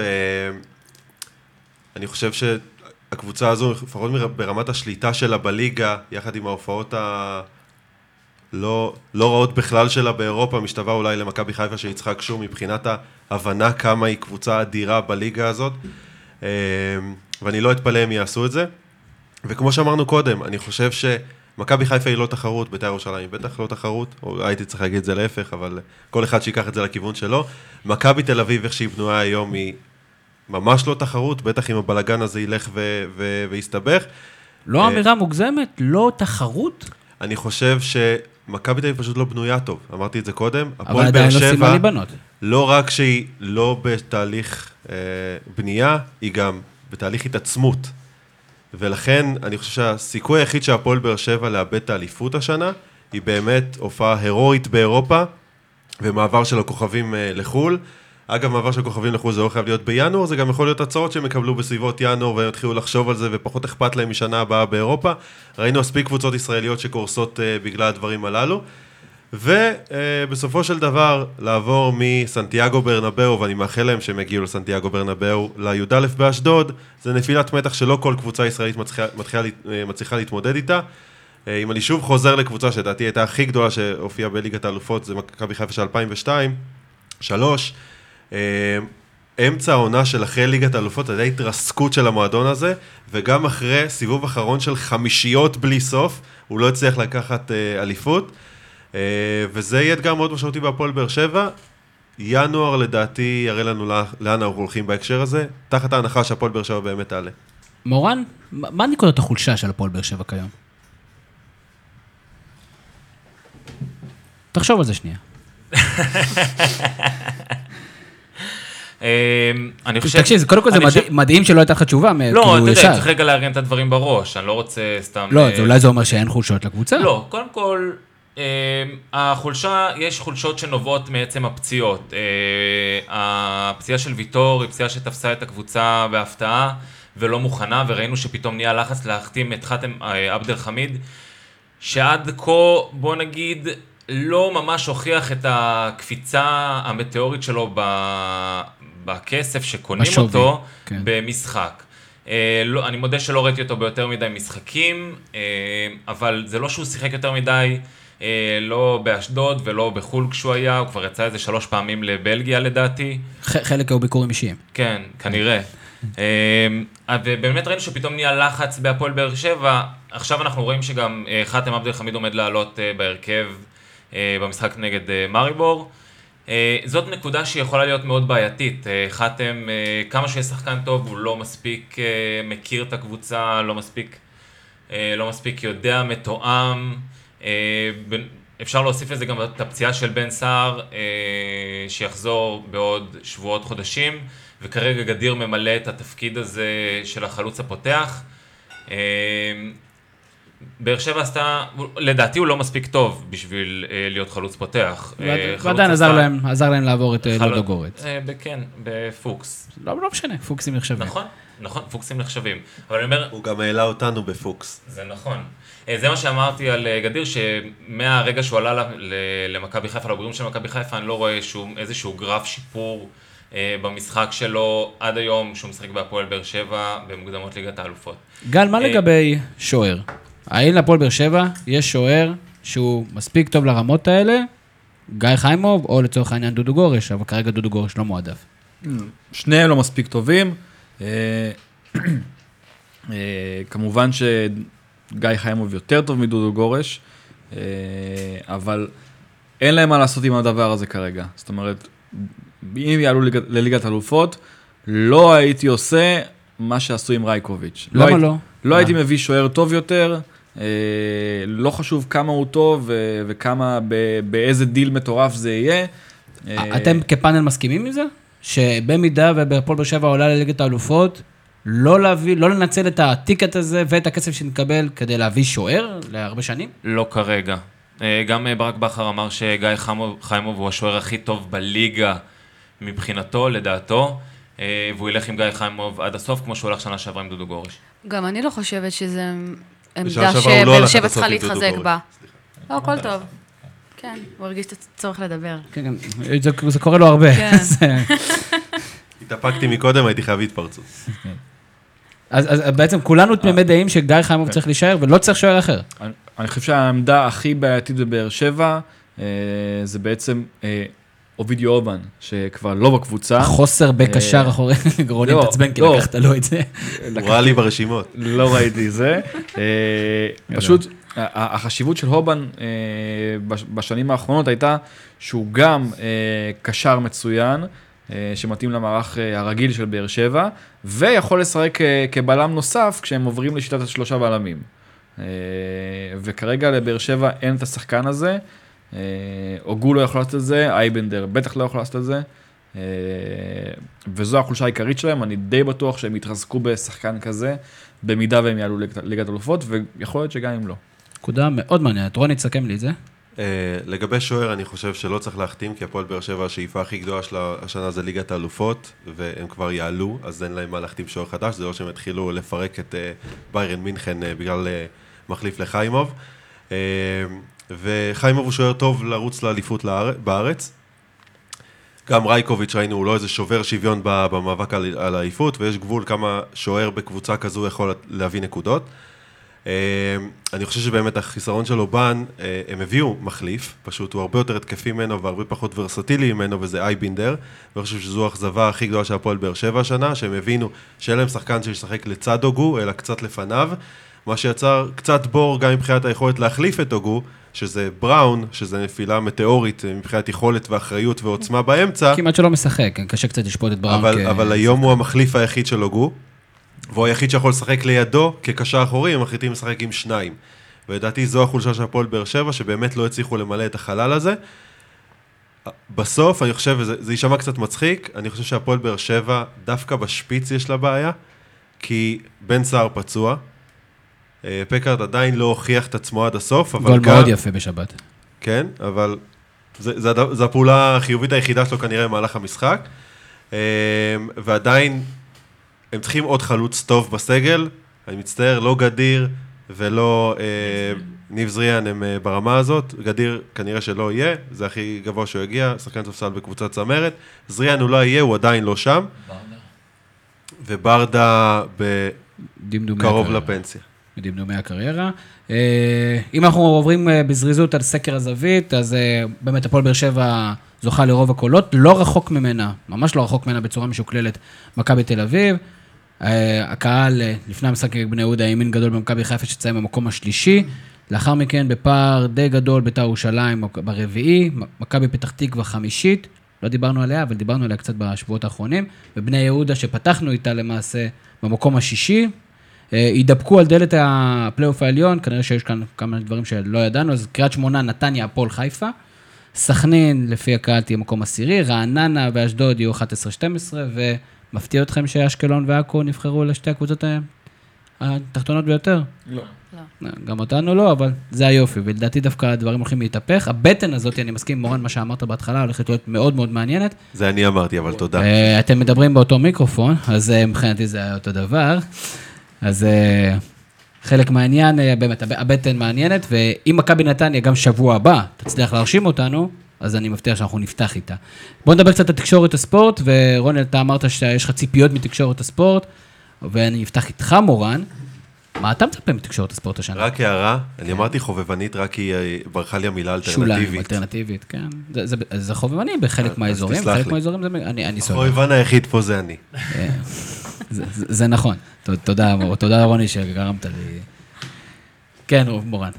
Speaker 4: אני חושב שהקבוצה הזו, לפחות ברמת השליטה שלה בליגה, יחד עם ההופעות ה... לא, לא רעות בכלל שלה באירופה, משתווה אולי למכבי חיפה של יצחק שום מבחינת ההבנה כמה היא קבוצה אדירה בליגה הזאת, אמ, ואני לא אתפלא אם יעשו את זה. וכמו שאמרנו קודם, אני חושב מכבי חיפה היא לא תחרות, בית"ר ירושלים בטח לא תחרות, או הייתי צריך להגיד את זה להפך, אבל כל אחד שיקח את זה לכיוון שלו. מכבי תל אביב, איך שהיא בנויה היום, היא ממש לא תחרות, בטח אם הבלגן הזה ילך ו- ו- ויסתבך.
Speaker 1: לא אמירה מוגזמת, לא תחרות,
Speaker 4: אני חושב שמכבי תל אביב פשוט לא בנויה טוב, אמרתי את זה קודם.
Speaker 1: אבל עדיין לא סיימה להיבנות.
Speaker 4: לא רק שהיא לא בתהליך אה, בנייה, היא גם בתהליך התעצמות. ולכן אני חושב שהסיכוי היחיד של הפועל באר שבע לאבד את האליפות השנה, היא באמת הופעה הירואית באירופה, ומעבר של הכוכבים אה, לחו"ל. אגב, מעבר של כוכבים לחו"ל זה לא חייב להיות בינואר, זה גם יכול להיות הצעות שהם יקבלו בסביבות ינואר והם יתחילו לחשוב על זה ופחות אכפת להם משנה הבאה באירופה. ראינו מספיק קבוצות ישראליות שקורסות uh, בגלל הדברים הללו. ובסופו אה, uh, של דבר, לעבור מסנטיאגו ברנבאו, ואני מאחל להם שהם יגיעו לסנטיאגו ברנבאו, לי"א באשדוד, זה נפילת מתח שלא כל קבוצה ישראלית מצליחה, אה, מצליחה להתמודד איתה. Uh, אם אני שוב חוזר לקבוצה שלדעתי הייתה הכי גדולה שהופיעה בליגת האלופות, זה מכבי חיפה של 2002, 2003, אמצע העונה של אחרי ליגת האלופות, הייתה התרסקות של המועדון הזה, וגם אחרי סיבוב אחרון של חמישיות בלי סוף, הוא לא הצליח לקחת אה, אליפות. אה, וזה יהיה אתגר מאוד משמעותי בהפועל באר שבע. ינואר לדעתי יראה לנו לאן אנחנו הולכים בהקשר הזה, תחת ההנחה שהפועל באר שבע באמת תעלה.
Speaker 1: מורן, מה מה נקודות החולשה של הפועל באר שבע כיום? תחשוב על זה שנייה.
Speaker 2: אמ, אני חושב...
Speaker 1: תקשיב, קודם כל זה מדהים- שלא הייתה לך תשובה,
Speaker 2: לא,
Speaker 1: כאילו
Speaker 2: אתה יודע,
Speaker 1: ישר.
Speaker 2: צריך רגע לארגן את הדברים בראש, אני לא רוצה סתם...
Speaker 1: לא,
Speaker 2: אה,
Speaker 1: אולי זה אומר שאין חולשות לקבוצה.
Speaker 2: לא, קודם כל, אה, החולשה, יש חולשות שנובעות מעצם הפציעות. אה, הפציעה של ויטור היא פציעה שתפסה את הקבוצה בהפתעה ולא מוכנה, וראינו שפתאום נהיה לחץ להחתים את חאתם אה, עבד אל חמיד, שעד כה, בוא נגיד, לא ממש הוכיח את הקפיצה המטאורית שלו ב- בכסף שקונים
Speaker 1: בשווי,
Speaker 2: אותו
Speaker 1: כן.
Speaker 2: במשחק. אה, לא, אני מודה שלא ראיתי אותו ביותר מדי משחקים, אה, אבל זה לא שהוא שיחק יותר מדי, אה, לא באשדוד ולא בחו"ל כשהוא היה, הוא כבר יצא איזה שלוש פעמים לבלגיה לדעתי.
Speaker 1: ח- חלק היו ביקורים אישיים.
Speaker 2: כן, כנראה. אה, ובאמת ראינו שפתאום נהיה לחץ בהפועל באר שבע. עכשיו אנחנו רואים שגם אה, חאתם עבד אל חמיד עומד לעלות אה, בהרכב במשחק נגד אה, מאריבור. אה, זאת נקודה שיכולה להיות מאוד בעייתית. אה, אה, כמה שהוא יהיה שחקן טוב, הוא לא מספיק אה, מכיר את הקבוצה, לא מספיק, אה, לא מספיק יודע, מתואם. אה, אפשר להוסיף לזה גם את הפציעה של בן סער, אה, שיחזור בעוד שבועות, חודשים, וכרגע גדיר ממלא את התפקיד הזה של החלוץ הפותח. באר שבע עשתה, לדעתי הוא לא מספיק טוב בשביל אה, להיות חלוץ פותח. אה,
Speaker 1: ועדיין עזר להם, עזר להם לעבור את אה,
Speaker 2: חלוץ-
Speaker 1: לודו גורץ.
Speaker 2: ב- כן, בפוקס.
Speaker 1: לא לא משנה, פוקסים נחשבים.
Speaker 2: נכון, נכון, פוקסים נחשבים. אבל אני אומר,
Speaker 4: הוא גם העלה אותנו בפוקס.
Speaker 2: זה נכון. זה מה שאמרתי על גדיר, שמהרגע שהוא עלה ל- ל- למכבי חיפה, לבוגרים של מכבי חיפה, אני לא רואה שום, איזשהו גרף שיפור במשחק שלו עד היום, שהוא משחק בהפועל באר שבע במוקדמות ליגת האלופות.
Speaker 1: גל, מה לגבי שוער? האם להפועל באר שבע יש שוער שהוא מספיק טוב לרמות האלה? גיא חיימוב, או לצורך העניין דודו גורש, אבל כרגע דודו גורש לא מועדף.
Speaker 3: שניהם לא מספיק טובים. אה, אה, כמובן שגיא חיימוב יותר טוב מדודו גורש, אה, אבל אין להם מה לעשות עם הדבר הזה כרגע. זאת אומרת, אם יעלו ליג- לליגת אלופות, לא הייתי עושה מה שעשו עם רייקוביץ'.
Speaker 1: למה
Speaker 3: הייתי-
Speaker 1: לא?
Speaker 3: לא הייתי מביא שוער טוב יותר, לא חשוב כמה הוא טוב ו- וכמה, באיזה דיל מטורף זה יהיה. אה,
Speaker 1: אתם כפאנל מסכימים עם זה? שבמידה ובהפועל באר שבע עולה לליגת האלופות, לא להביא, לא לנצל את הטיקט הזה ואת הכסף שנקבל כדי להביא שוער להרבה שנים?
Speaker 2: לא כרגע. אה, גם אה, ברק בכר אמר שגיא חיימוב, הוא השוער הכי טוב בליגה מבחינתו, לדעתו, אה, והוא ילך עם גיא חיימוב עד הסוף, כמו שהוא הלך שנה שעברה עם דודו גורש.
Speaker 5: גם אני לא חושבת
Speaker 4: בשנה
Speaker 5: עמדה
Speaker 4: לא
Speaker 5: שבאר שבע צריכה להתחזק. בה. לא, הכל טוב. כן, הוא הרגיש את הצורך לדבר.
Speaker 1: כן, כן, זה, זה קורה לו הרבה.
Speaker 5: כן.
Speaker 4: התאפקתי מקודם, הייתי חייב התפרצות.
Speaker 1: אז, אז בעצם כולנו תמימי דעים שגיא חיימוב צריך להישאר ולא צריך שוער אחר.
Speaker 3: אני, אני חושב שהעמדה הכי בעייתית בבאר שבע, אה, זה בעצם אה, אובידיו אובן, שכבר לא בקבוצה.
Speaker 1: החוסר בקשר אחורי, רוני
Speaker 3: לא,
Speaker 1: מתעצבן כי
Speaker 3: לא.
Speaker 1: לקחת לו את זה.
Speaker 4: הוא ראה לי ברשימות.
Speaker 3: לא ראיתי זה. אה, פשוט, החשיבות של הובן אה, בש- בשנים האחרונות הייתה שהוא גם אה, קשר מצוין, אה, שמתאים למערך אה, הרגיל של באר שבע, ויכול לשחק אה, כבלם נוסף כשהם עוברים לשיטת השלושה בלמים. אה, וכרגע לבאר שבע אין את השחקן הזה, אה, אוגו לא יכול לעשות את זה, אייבנדר בטח לא יכול לעשות את זה. אה, וזו החולשה העיקרית שלהם, אני די בטוח שהם יתחזקו בשחקן כזה, במידה והם יעלו ליגת- ליגת אלופות, ויכול להיות שגם אם לא.
Speaker 1: נקודה מאוד מעניינת. רוני, תסכם לי את זה.
Speaker 4: אה, לגבי שוער, אני חושב שלא צריך להחתים, כי הפועל באר שבע, השאיפה הכי גדולה שלה השנה זה ליגת האלופות, והם כבר יעלו, אז אין להם מה להחתים שוער חדש, זה לא שהם יתחילו לפרק את אה, ביירן מינכן אה, בגלל אה, מחליף לחיימוב. וחיימוב הוא שוער טוב לרוץ לאליפות בארץ. גם רייקוביץ' ראינו, הוא לא איזה שובר שוויון במאבק על האליפות, ויש גבול כמה שוער בקבוצה כזו יכול להביא נקודות. אה, אני חושב שבאמת החיסרון של אובן, אה, הם הביאו מחליף, פשוט הוא הרבה יותר התקפי ממנו והרבה פחות ורסטילי ממנו, וזה אייבינדר. ואני חושב שזו האכזבה הכי גדולה של הפועל באר שבע השנה, שהם הבינו שאין להם שחקן שישחק לצד אוגו, אלא קצת לפניו, מה שיצר קצת בור גם מבחינת היכולת להחליף את אוגו, שזה בראון, שזה נפילה מטאורית אה, מבחינת יכולת ואחריות ועוצמה באמצע.
Speaker 1: כמעט שלא משחק, קשה קצת לשפוט את בראון.
Speaker 4: אבל,
Speaker 1: כ-
Speaker 4: אבל היום הוא המחליף היחיד של הוגו, והוא היחיד שיכול לשחק לידו כקשר אחורי, הם מחליטים לשחק עם שניים. ולדעתי זו החולשה של הפועל באר שבע, שבאמת לא הצליחו למלא את החלל הזה. בסוף, אני חושב, וזה זה יישמע קצת מצחיק, אני חושב שהפועל באר שבע, דווקא בשפיץ יש לה בעיה, כי בן סער פצוע, אה, פקארט עדיין לא הוכיח את עצמו עד הסוף, אבל
Speaker 1: גול
Speaker 4: כאן...
Speaker 1: מאוד יפה בשבת.
Speaker 4: כן, אבל זה, זה, הד- זה הפעולה החיובית היחידה שלו כנראה במהלך המשחק. אה, ועדיין, הם צריכים עוד חלוץ טוב בסגל. אני מצטער, לא גדיר ולא אה, ניב זריאן הם ברמה הזאת. גדיר כנראה שלא יהיה, זה הכי גבוה שהוא יגיע, שחקן ספסל בקבוצת צמרת. זריאן אולי יהיה, הוא עדיין לא שם. וברדה בקרוב. לפנסיה.
Speaker 1: מדמדומי הקריירה. אה, אם אנחנו עוברים אה, בזריזות על סקר הזווית, אז אה, באמת הפועל באר שבע זוכה לרוב הקולות, לא רחוק ממנה, ממש לא רחוק ממנה בצורה משוקללת, מכבי תל אביב. הקהל לפני המשחק נגד בני יהודה האמין גדול במכבי חיפה שתסיים במקום השלישי. לאחר מכן בפער די גדול בית"ר ירושלים ברביעי, מכבי פתח תקווה חמישית, לא דיברנו עליה, אבל דיברנו עליה קצת בשבועות האחרונים, ובני יהודה שפתחנו איתה למעשה במקום השישי, אה, יידפקו על דלת הפלייאוף העליון, כנראה שיש כאן כמה דברים שלא ידענו, אז קריית שמונה, נתניה, הפועל חיפה. סכנין, לפי הקהל, תהיה מקום עשירי, רעננה ואשדוד יהיו 11-12, ומפתיע אתכם שאשקלון ועכו נבחרו לשתי הקבוצות התחתונות ביותר?
Speaker 3: לא.
Speaker 1: גם אותנו לא, אבל זה היופי, ולדעתי דווקא הדברים הולכים להתהפך. הבטן הזאת, אני מסכים עם מורן, מה שאמרת בהתחלה, הולכת להיות מאוד מאוד מעניינת.
Speaker 4: זה אני אמרתי, אבל תודה.
Speaker 1: אה, אתם מדברים באותו מיקרופון, אז אה, מבחינתי זה היה אותו דבר. אז אה, חלק מהעניין, אה, באמת, הב- הבטן מעניינת, ואם מכבי נתניה גם שבוע הבא תצליח להרשים אותנו, אז אני מבטיח שאנחנו נפתח איתה. בואו נדבר קצת על תקשורת הספורט, ורונל, אתה אמרת שיש לך ציפיות מתקשורת הספורט, ואני אפתח איתך, מורן. מה אתה מצפה מתקשורת הספורט השנה?
Speaker 4: רק הערה, אני אמרתי חובבנית, רק כי אה, ברחה לי המילה
Speaker 1: שוליים,
Speaker 4: אלטרנטיבית.
Speaker 1: אלטרנטיבית, כן. זה, זה, זה חובבני בחלק
Speaker 4: אז
Speaker 1: מהאזורים, בחלק
Speaker 4: לי.
Speaker 1: מהאזורים זה... אני, אני סולח.
Speaker 4: החובבן היחיד פה זה אני.
Speaker 1: זה, זה, זה נכון. תודה, תודה רוני שגרמת לי. כן, מורן.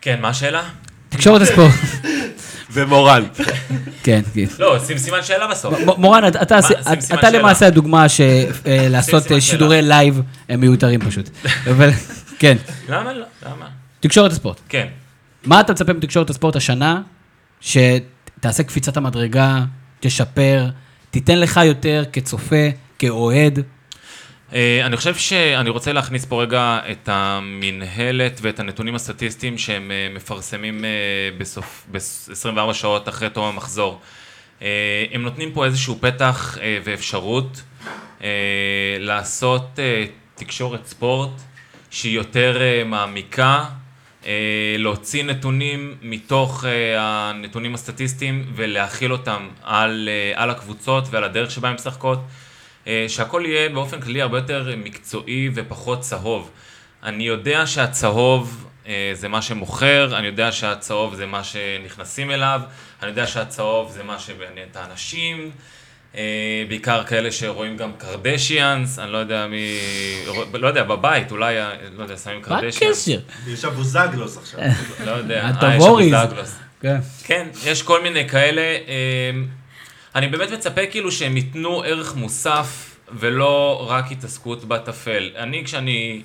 Speaker 2: כן, מה השאלה?
Speaker 1: תקשורת הספורט.
Speaker 4: ומורן.
Speaker 1: כן, כן.
Speaker 2: לא, שים סימן שאלה בסוף.
Speaker 1: מורן, אתה-. למעשה הדוגמה שלעשות
Speaker 2: סימן
Speaker 1: שידורי לייב הם מיותרים פשוט. אבל כן,
Speaker 2: למה לא? למה?
Speaker 1: תקשורת הספורט.
Speaker 2: כן.
Speaker 1: מה אתה מצפה מתקשורת הספורט השנה? שתעשה קפיצת המדרגה, תשפר, תיתן לך יותר כצופה, כאוהד.
Speaker 2: אה, אני חושב שאני רוצה להכניס פה רגע את המינהלת ואת הנתונים הסטטיסטיים שהם אה, מפרסמים אה, בסוף, ב-24 שעות אחרי תום המחזור. הם נותנים פה איזשהו פתח ואפשרות לעשות תקשורת ספורט שהיא יותר מעמיקה, להוציא נתונים מתוך הנתונים הסטטיסטיים ולהכיל אותם על, על הקבוצות ועל הדרך שבה הן משחקות. אה, שהכל יהיה באופן כללי הרבה יותר מקצועי ופחות צהוב. אני יודע שהצהוב אה, זה מה שמוכר, אני יודע שהצהוב זה מה שנכנסים אליו, אני יודע שהצהוב זה מה שמעניין את האנשים, אה, בעיקר כאלה שרואים גם קרדשיאנס, אני לא יודע מי, לא יודע, בבית, אולי, לא יודע, שמים
Speaker 1: מה
Speaker 2: קרדשיאנס.
Speaker 1: הקשר?
Speaker 4: יש אבוזגלוס עכשיו.
Speaker 2: לא יודע,
Speaker 1: אתה
Speaker 2: אה, יש
Speaker 1: ווריז.
Speaker 2: אבוזגלוס.
Speaker 1: כן.
Speaker 2: כן, יש כל מיני כאלה. אני באמת מצפה כאילו שהם ייתנו ערך מוסף ולא רק התעסקות בטפל. אני כשאני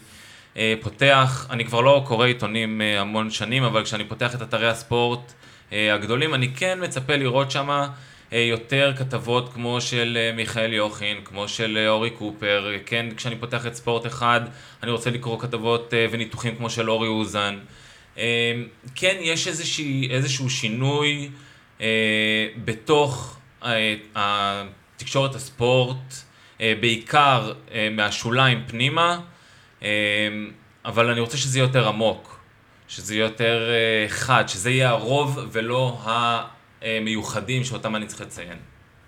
Speaker 2: אה, פותח, אני כבר לא קורא עיתונים אה, המון שנים, אבל כשאני פותח את אתרי הספורט אה, הגדולים, אני כן מצפה לראות שמה אה, יותר כתבות כמו של אה, מיכאל יוחין, כמו של אה, אורי קופר, כן, כשאני פותח את ספורט אחד, אני רוצה לקרוא כתבות אה, וניתוחים כמו של אורי אוזן. אה, כן, יש איזושהי, איזשהו שינוי אה, בתוך התקשורת הספורט, אה, בעיקר אה, מהשוליים פנימה, אה, אבל אני רוצה שזה יהיה יותר עמוק, שזה יהיה יותר חד, שזה יהיה הרוב ולא המיוחדים שאותם אני צריך לציין.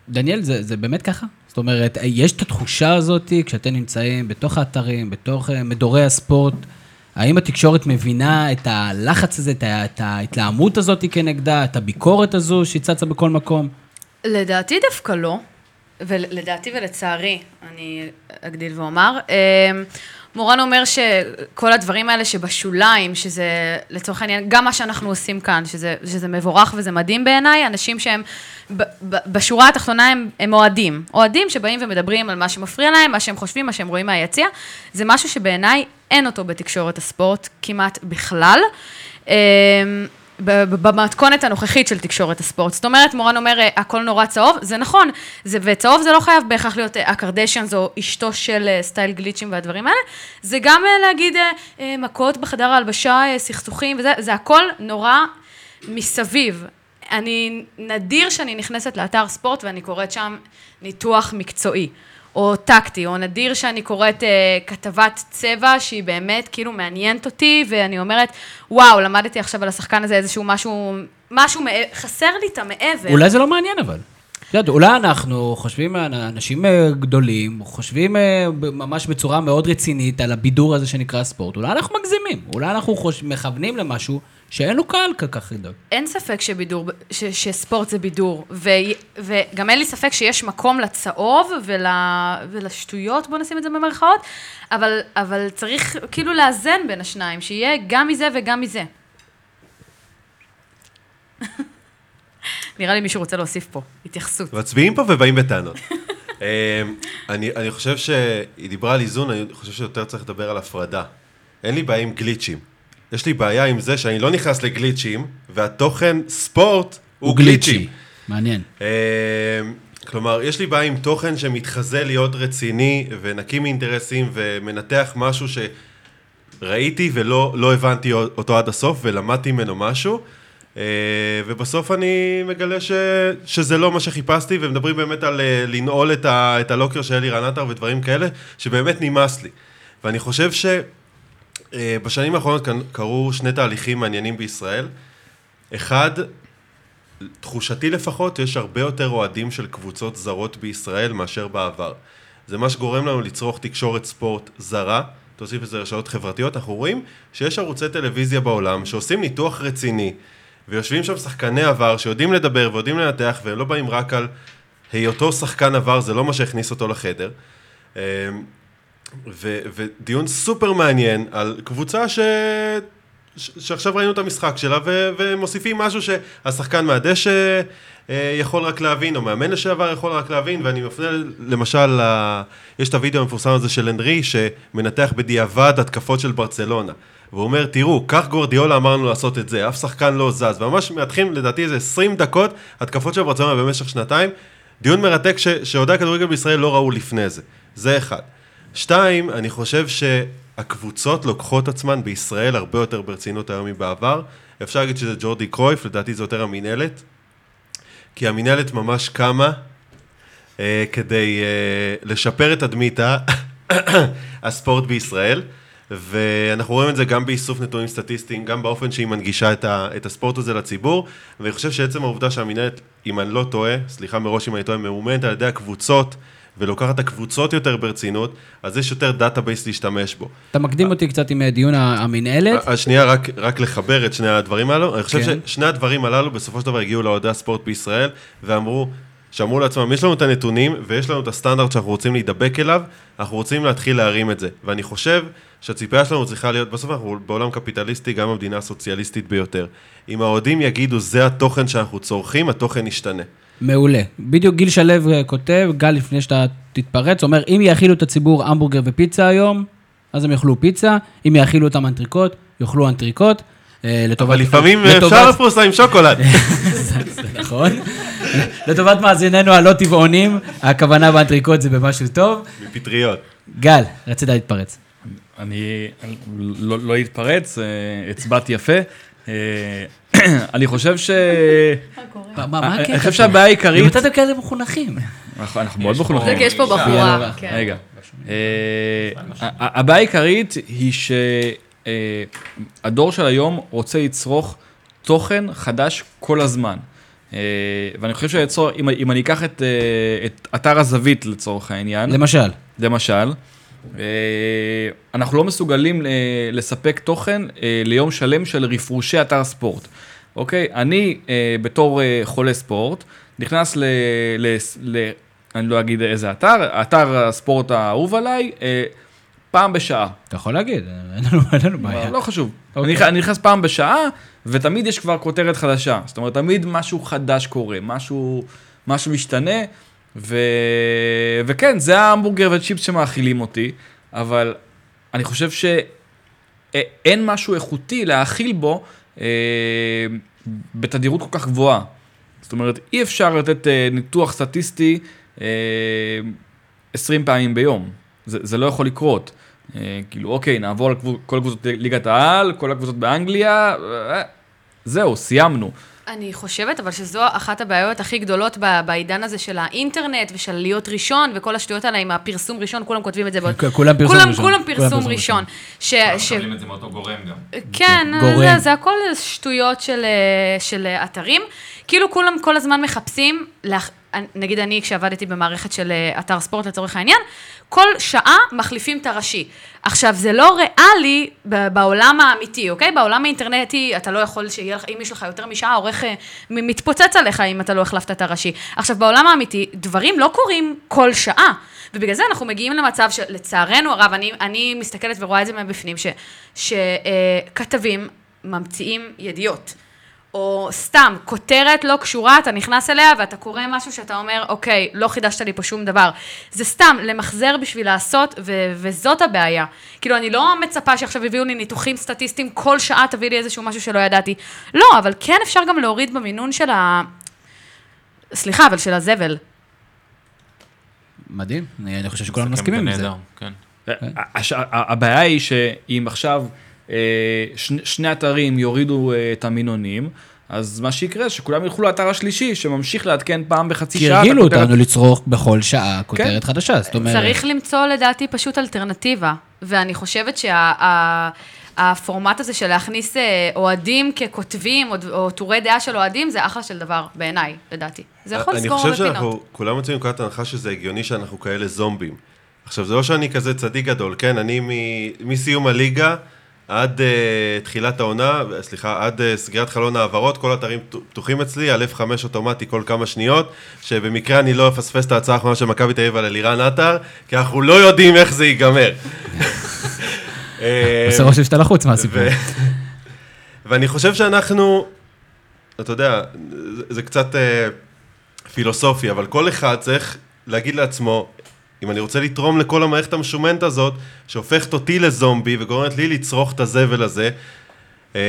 Speaker 1: דניאל, זה, זה באמת ככה? זאת אומרת, יש את התחושה הזאת כשאתם נמצאים בתוך האתרים, בתוך מדורי הספורט, האם התקשורת מבינה את הלחץ הזה, את ההתלהמות הזאת כנגדה, את הביקורת הזו שהיא צצה בכל מקום?
Speaker 5: לדעתי דווקא לא, ולדעתי ולצערי, אני אגדיל ואומר. אמ, מורן אומר שכל הדברים האלה שבשוליים, שזה לצורך העניין, גם מה שאנחנו עושים כאן, שזה, שזה מבורך וזה מדהים בעיניי, אנשים שהם ב, ב, בשורה התחתונה הם, הם אוהדים. אוהדים שבאים ומדברים על מה שמפריע להם, מה שהם חושבים, מה שהם רואים מהיציע, זה משהו שבעיניי אין אותו בתקשורת הספורט כמעט בכלל. במתכונת הנוכחית של תקשורת הספורט. זאת אומרת, מורן אומר, "אה, הכל נורא צהוב, זה נכון, זה, וצהוב זה לא חייב בהכרח להיות אה, הקרדשיאנס או אשתו של אה, סטייל גליצ'ים והדברים האלה, זה גם להגיד מכות בחדר ההלבשה, סכסוכים וזה, זה הכל נורא מסביב. אני, נדיר שאני נכנסת לאתר ספורט ואני קוראת שם ניתוח מקצועי. או טקטי, או נדיר שאני קוראת אה, כתבת צבע שהיא באמת כאילו מעניינת אותי, ואני אומרת, וואו, למדתי עכשיו על השחקן הזה איזשהו משהו, משהו, מע- חסר לי את המעבר.
Speaker 1: אולי זה לא מעניין אבל. את יודעת, אולי אנחנו חושבים, אנשים אה, גדולים, חושבים אה, ממש בצורה מאוד רצינית על הבידור הזה שנקרא ספורט. אולי אנחנו מגזימים, אולי אנחנו חוש... מכוונים למשהו שאין לו קהל כל כך גדול.
Speaker 5: אין ספק שבידור, ש, שספורט זה בידור, ו, וגם אין לי ספק שיש מקום לצהוב ול, ולשטויות, בוא נשים את זה במרכאות, אבל, אבל צריך כאילו לאזן בין השניים, שיהיה גם מזה וגם מזה. נראה לי מישהו רוצה להוסיף פה, התייחסות.
Speaker 4: מצביעים פה ובאים בטענות. אמ, אני, אני חושב שהיא דיברה על איזון, אני חושב שיותר צריך לדבר על הפרדה. אין לי בעיה עם גליצ'ים. יש לי בעיה עם זה שאני לא נכנס לגליצ'ים, והתוכן ספורט הוא גליצ'ים.
Speaker 1: מעניין.
Speaker 4: אמ, כלומר, יש לי בעיה עם תוכן שמתחזה להיות רציני ונקי מאינטרסים ומנתח משהו שראיתי ולא לא הבנתי אותו עד הסוף ולמדתי ממנו משהו. אה, ובסוף אני מגלה ש, שזה לא מה שחיפשתי, ומדברים באמת על אה, לנעול את, ה, את הלוקר של אלירן עטר ודברים כאלה, שבאמת נמאס לי. ואני חושב שבשנים האחרונות כאן קרו שני תהליכים מעניינים בישראל. אחד, תחושתי לפחות, יש הרבה יותר אוהדים של קבוצות זרות בישראל מאשר בעבר. זה מה שגורם לנו לצרוך תקשורת ספורט זרה, תוסיף לזה רשתות חברתיות, אנחנו רואים שיש ערוצי טלוויזיה בעולם שעושים ניתוח רציני, ויושבים שם שחקני עבר שיודעים לדבר ויודעים לנתח, והם לא באים רק על היותו שחקן עבר, זה לא מה שהכניס אותו לחדר. ו- ודיון סופר מעניין על קבוצה ש... ש- שעכשיו ראינו את המשחק שלה ו- ומוסיפים משהו שהשחקן מהדשא אה, יכול רק להבין, או מאמן לשעבר יכול רק להבין, ואני מפנה למשל, ל- יש את הוידאו המפורסם הזה של הנרי, שמנתח בדיעבד התקפות של ברצלונה. והוא אומר, תראו, כך גורדיאולה אמר לנו לעשות את זה, אף שחקן לא זז, וממש מנתחים לדעתי איזה 20 דקות התקפות של ברצלונה במשך שנתיים, דיון מרתק ש- שאוהדי הכדורגל בישראל לא ראו לפני זה, זה אחד. שתיים, אני חושב שהקבוצות לוקחות עצמן בישראל הרבה יותר ברצינות היום מבעבר. אפשר להגיד שזה ג'ורדי קרויף, לדעתי זה יותר המינהלת. כי המינהלת ממש קמה אה, כדי אה, לשפר את תדמית הספורט בישראל. ואנחנו רואים את זה גם באיסוף נתונים סטטיסטיים, גם באופן שהיא מנגישה את, ה, את הספורט הזה לציבור, ואני חושב שעצם העובדה שהמינהלת, אם אני לא טועה, סליחה מראש אם אני טועה, ממומנת על ידי הקבוצות, ולוקחת את הקבוצות יותר ברצינות, אז יש יותר database להשתמש בו.
Speaker 1: אתה מקדים אותי קצת עם אה, דיון המינהלת.
Speaker 4: אז שנייה, רק, רק לחבר את שני הדברים הללו. אני חושב
Speaker 1: כן.
Speaker 4: ששני הדברים הללו בסופו של דבר הגיעו לאוהדי הספורט בישראל, ואמרו, שאמרו לעצמם, יש לנו את הנתונים ויש לנו את הסטנדרט שאנחנו רוצים להידבק אליו, אנחנו רוצים להתחיל להרים את זה. ואני חושב שהציפייה שלנו צריכה להיות, בסוף אנחנו בעולם קפיטליסטי, גם המדינה הסוציאליסטית ביותר. אם האוהדים יגידו, זה התוכן שאנחנו צורכים, התוכן ישתנה.
Speaker 1: מעולה. בדיוק גיל שלו כותב, גל, לפני שאתה תתפרץ, אומר, אם יאכילו את הציבור המבורגר ופיצה היום, אז הם יאכלו פיצה, אם יאכילו אותם אנטריקוט, יאכלו אנטריקוט. אה, לטובת...
Speaker 4: אבל לפעמים אפשר פרוסה עם שוקולד.
Speaker 1: זה נכון. לטובת מאזיננו הלא טבעונים, הכוונה באנטריקוט זה במשהו טוב.
Speaker 4: מפטריות.
Speaker 1: גל, רצית להתפרץ.
Speaker 3: אני לא, לא אתפרץ, אה, הצבעתי יפה. אה, אני חושב ש...
Speaker 1: מה מה- מה
Speaker 3: אני
Speaker 1: הקטע?
Speaker 3: חושב שהבעיה העיקרית...
Speaker 1: ממתי אתם כאלה מחונכים?
Speaker 3: אנחנו אנחנו מאוד מחונכים.
Speaker 5: יש פה בחורה. כן.
Speaker 3: רגע. אה, הבעיה העיקרית היא שהדור של היום רוצה לצרוך תוכן חדש כל הזמן. אה, ואני חושב שלצורך, אם- אם אני אקח את אה, את אתר הזווית לצורך העניין,
Speaker 1: למשל.
Speaker 3: למשל, אה, אנחנו לא מסוגלים אה, לספק תוכן אה, ליום שלם של רפרושי אתר ספורט. אוקיי? אני אה, בתור אה, חולה ספורט, נכנס ל, ל, ל... אני לא אגיד איזה אתר, אתר הספורט האהוב עליי, אה, פעם בשעה.
Speaker 1: אתה יכול להגיד, אין לנו- אין לנו בעיה.
Speaker 3: לא חשוב.
Speaker 1: אוקיי.
Speaker 3: אני נכ- אני נכנס פעם בשעה, ותמיד יש כבר כותרת חדשה. זאת אומרת, תמיד משהו חדש קורה, משהו, משהו משתנה, ו... וכן, זה ההמבורגר וצ'יפס שמאכילים אותי, אבל אני חושב שאין משהו איכותי להאכיל בו אה, בתדירות כל כך גבוהה. זאת אומרת, אי אפשר לתת אה, ניתוח סטטיסטי אה, 20 פעמים ביום. זה, זה לא יכול לקרות. אה, כאילו, אוקיי, נעבור על כל הקבוצות ליגת העל, כל הקבוצות באנגליה, אה, זהו, סיימנו.
Speaker 5: אני חושבת אבל שזו אחת הבעיות הכי גדולות ב- בעידן הזה של האינטרנט ושל להיות ראשון וכל השטויות האלה עם הפרסום ראשון, כולם כותבים את זה. בעוד-
Speaker 1: כולם פרסום
Speaker 5: כולם-
Speaker 1: ראשון.
Speaker 5: כולם
Speaker 1: כולם
Speaker 5: פרסום ראשון. ש- ש-
Speaker 2: מקבלים את זה מאותו גורם גם.
Speaker 5: כן,
Speaker 1: גורם.
Speaker 5: זה, זה הכל שטויות של, אה, של אה, אתרים. כאילו כולם כל הזמן מחפשים, נגיד אני כשעבדתי במערכת של אה, אתר ספורט לצורך העניין, כל שעה מחליפים את הראשי. עכשיו, זה לא ריאלי בעולם האמיתי, אוקיי? בעולם האינטרנטי אתה לא יכול שיהיה לך, אם יש לך יותר משעה, העורך אה, מתפוצץ עליך אם אתה לא החלפת את הראשי. עכשיו, בעולם האמיתי, דברים לא קורים כל שעה. ובגלל זה אנחנו מגיעים למצב שלצערנו הרב, אני, אני מסתכלת ורואה את זה מבפנים, שכתבים ממציאים ידיעות. או סתם, כותרת לא קשורה, אתה נכנס אליה ואתה קורא משהו שאתה אומר, אוקיי, לא חידשת לי פה שום דבר. זה סתם, למחזר בשביל לעשות, ו- וזאת הבעיה. כאילו, אני לא מצפה שעכשיו יביאו לי ניתוחים סטטיסטיים, כל שעה תביא לי איזשהו משהו שלא ידעתי. לא, אבל כן אפשר גם להוריד במינון של ה... סליחה, אבל של הזבל.
Speaker 1: מדהים, אני אני חושב שכולנו
Speaker 2: מסכם
Speaker 1: מסכימים עם זה.
Speaker 2: כן.
Speaker 3: הבעיה היא שאם עכשיו שני- שני אתרים יורידו אה, את המינונים, אז מה שיקרה זה שכולם ילכו לאתר השלישי, שממשיך לעדכן פעם בחצי שעה. את
Speaker 1: הרגילו
Speaker 3: הכותרת.
Speaker 1: אותנו לצרוך בכל שעה כותרת חדשה, זאת אומרת...
Speaker 5: צריך למצוא לדעתי פשוט אלטרנטיבה, ואני חושבת שהפורמט הזה של להכניס אה, אוהדים ככותבים, או- או טורי דעה של אוהדים, זה אחלה של דבר, בעיניי, לדעתי. זה יכול
Speaker 4: אני
Speaker 5: לסגור
Speaker 4: חושב
Speaker 5: הרבה פינות.
Speaker 4: שאנחנו, כולם יוצאים מנקודת הנחה שזה הגיוני שאנחנו כאלה זומבים. עכשיו, זה לא שאני כזה צדיק גדול, כן? אני מ- מסיום הליגה עד uh, תחילת העונה, סליחה, עד uh, סגירת חלון העברות, כל האתרים פתו- פתוחים אצלי, על F5 אוטומטי כל כמה שניות, שבמקרה אני לא אפספס את ההצעה האחרונה של מכבי תל אביב על אלירן עטר, כי אנחנו לא יודעים איך זה ייגמר. אה,
Speaker 1: עושה רושם שאתה לחוץ מהסיפור.
Speaker 4: ואני חושב שאנחנו, אתה יודע, זה, זה קצת פילוסופי, אבל כל אחד צריך להגיד לעצמו, אם אני רוצה לתרום לכל המערכת המשומנת הזאת, שהופכת אותי לזומבי וגורמת לי לצרוך את הזבל הזה, אה,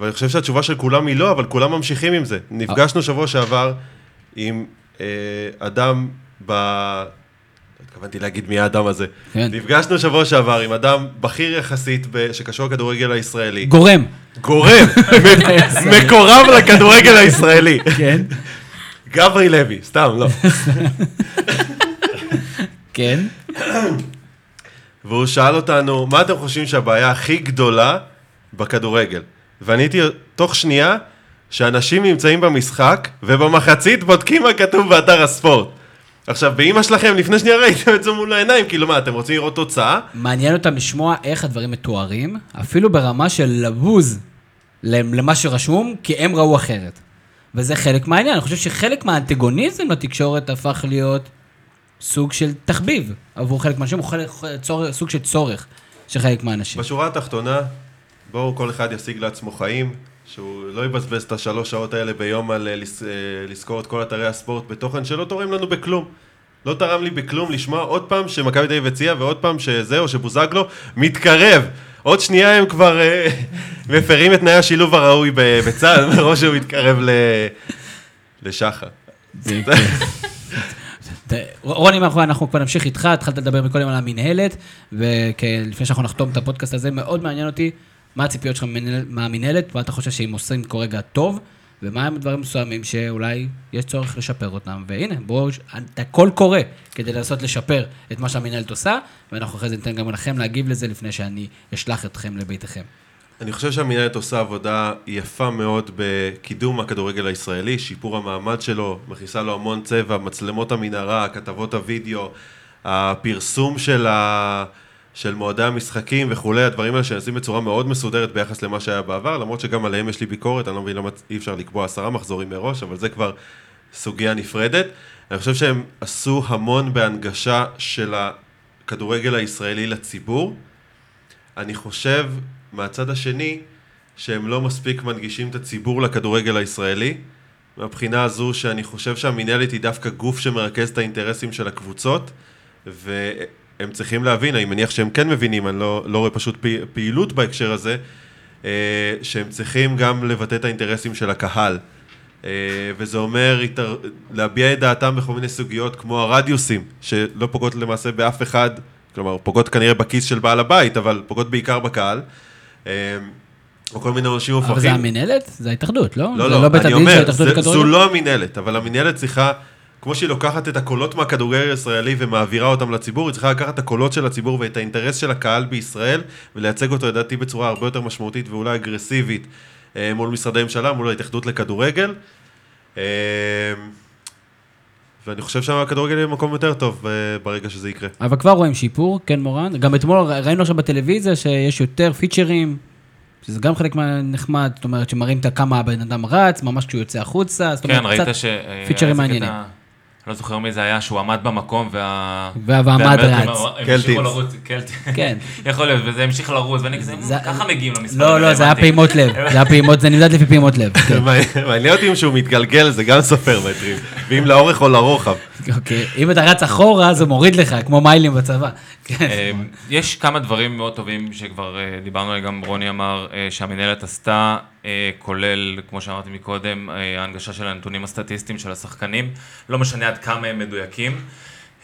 Speaker 4: ואני חושב שהתשובה של כולם היא לא, אבל כולם ממשיכים עם זה. נפגשנו שבוע שעבר עם אה, אדם ב... לא התכוונתי להגיד מי האדם הזה.
Speaker 1: כן.
Speaker 4: נפגשנו שבוע שעבר עם אדם בכיר יחסית ב- שקשור לכדורגל הישראלי.
Speaker 1: גורם.
Speaker 4: גורם, מקורב לכדורגל הישראלי.
Speaker 1: כן.
Speaker 4: גברי לוי, סתם, לא.
Speaker 1: כן.
Speaker 4: והוא שאל אותנו, מה אתם חושבים שהבעיה הכי גדולה בכדורגל? ועניתי תוך שנייה, שאנשים נמצאים במשחק, ובמחצית בודקים מה כתוב באתר הספורט. עכשיו, באימא שלכם, לפני שנייה ראיתם את זה מול העיניים, כאילו מה, אתם רוצים לראות תוצאה?
Speaker 1: מעניין אותם לשמוע איך הדברים מתוארים, אפילו ברמה של לבוז למ- למה שרשום, כי הם ראו אחרת. וזה חלק מהעניין. אני חושב שחלק מהאנטגוניזם לתקשורת הפך להיות סוג של תחביב עבור חלק מהאנשים, הוא חלק, צור, סוג של צורך של חלק מהאנשים.
Speaker 4: בשורה התחתונה, בואו כל אחד ישיג לעצמו חיים, שהוא לא יבזבז את השלוש שעות האלה ביום על אה, לס- אה, לזכור את כל אתרי הספורט בתוכן שלא תורם לנו בכלום. לא תרם לי בכלום לשמוע עוד פעם שמכבי תל אביב הציעה ועוד פעם שזה או שבוזגלו מתקרב. עוד שנייה הם כבר אה, מפרים את תנאי השילוב הראוי בצה"ל, מראש שהוא מתקרב. לשחר.
Speaker 1: רוני, אנחנו- אנחנו כבר נמשיך איתך, התחלת לדבר מקודם על המינהלת, ולפני שאנחנו נחתום את הפודקאסט הזה, מאוד מעניין אותי מה הציפיות שלך מהמינהלת, מה אתה חושב שהם עושים כרגע טוב, ומה הם דברים מסוימים שאולי יש צורך לשפר אותם. והנה, בואו, אתה קול קורא כדי לנסות לשפר את מה שהמינהלת עושה, ואנחנו אחרי זה ניתן גם לכם להגיב לזה לפני שאני אשלח אתכם לביתכם.
Speaker 4: אני חושב שהמינהלת עושה עבודה יפה מאוד בקידום הכדורגל הישראלי, שיפור המעמד שלו, מכניסה לו המון צבע, מצלמות המנהרה, כתבות הוידאו, הפרסום של, ה... של מועדי המשחקים וכולי, הדברים האלה שנעשים בצורה מאוד מסודרת ביחס למה שהיה בעבר, למרות שגם עליהם יש לי ביקורת, אני לא מבין למה אי אפשר לקבוע עשרה מחזורים מראש, אבל זה כבר סוגיה נפרדת. אני חושב שהם עשו המון בהנגשה של הכדורגל הישראלי לציבור. אני חושב, מהצד השני, שהם לא מספיק מנגישים את הציבור לכדורגל הישראלי. מהבחינה הזו שאני חושב שהמינהלת היא דווקא גוף שמרכז את האינטרסים של הקבוצות, והם צריכים להבין, אני מניח שהם כן מבינים, אני לא, לא רואה פשוט פעילות בהקשר הזה, אה, שהם צריכים גם לבטא את האינטרסים של הקהל. אה, וזה אומר. להביע את דעתם בכל מיני סוגיות כמו הרדיוסים, שלא פוגעות למעשה באף אחד, כלומר פוגעות כנראה בכיס של בעל הבית, אבל פוגעות בעיקר בקהל. אה, או כל מיני אנשים מופרכים.
Speaker 1: אבל זה המינהלת? זה ההתאחדות, לא?
Speaker 4: לא, לא,
Speaker 1: בית
Speaker 4: אני אומר? זו לא המינהלת, אבל המינהלת צריכה, כמו שהיא לוקחת את הקולות מהכדורגל הישראלי ומעבירה אותם לציבור, היא צריכה לקחת את הקולות של הציבור ואת האינטרס של הקהל בישראל, ולייצג אותו לדעתי בצורה הרבה יותר משמעותית ואולי אגרסיבית אה, מול משרדי ממשלה, מול ההתאחדות לכדורגל. ואני חושב שהכדורגל יהיה במקום יותר טוב אה, ברגע שזה יקרה.
Speaker 1: אבל כבר רואים שיפור, כן מורן. גם אתמול ראינו עכשיו בטלוויזיה שיש יותר פיצ'רים, שזה גם חלק מהנחמד, זאת אומרת שמראים כמה הבן אדם רץ, ממש כשהוא יוצא החוצה, זאת אומרת,
Speaker 2: כן,
Speaker 1: קצת-
Speaker 2: ש... אה,
Speaker 1: פיצ'רים מעניינים.
Speaker 2: קטע- לא זוכר מי זה היה, שהוא עמד במקום וה...
Speaker 1: והמד
Speaker 2: והאמריקאים
Speaker 1: רץ.
Speaker 4: קלטינס.
Speaker 1: כן.
Speaker 2: יכול להיות, וזה המשיך לרוץ, ואני כזה,
Speaker 1: זה-
Speaker 2: ככה מגיעים למספרים.
Speaker 1: לא, לא, זה היה. פעימות לב, זה היה פעימות, זה נמדד לפי פעימות לב. כן.
Speaker 4: מעניין אותי אם שהוא מתגלגל, זה גם סופר מטרים, ואם לאורך או לרוחב.
Speaker 1: אוקיי, אם אתה רץ אחורה, זה מוריד לך, כמו מיילים בצבא. כן.
Speaker 2: אה, יש כמה דברים מאוד טובים שכבר אה, דיברנו עליהם, גם רוני אמר אה, שהמנהלת עשתה, כולל, כמו שאמרתי מקודם, אה, ההנגשה של הנתונים הסטטיסטיים של השחקנים, לא משנה עד כמה הם מדויקים.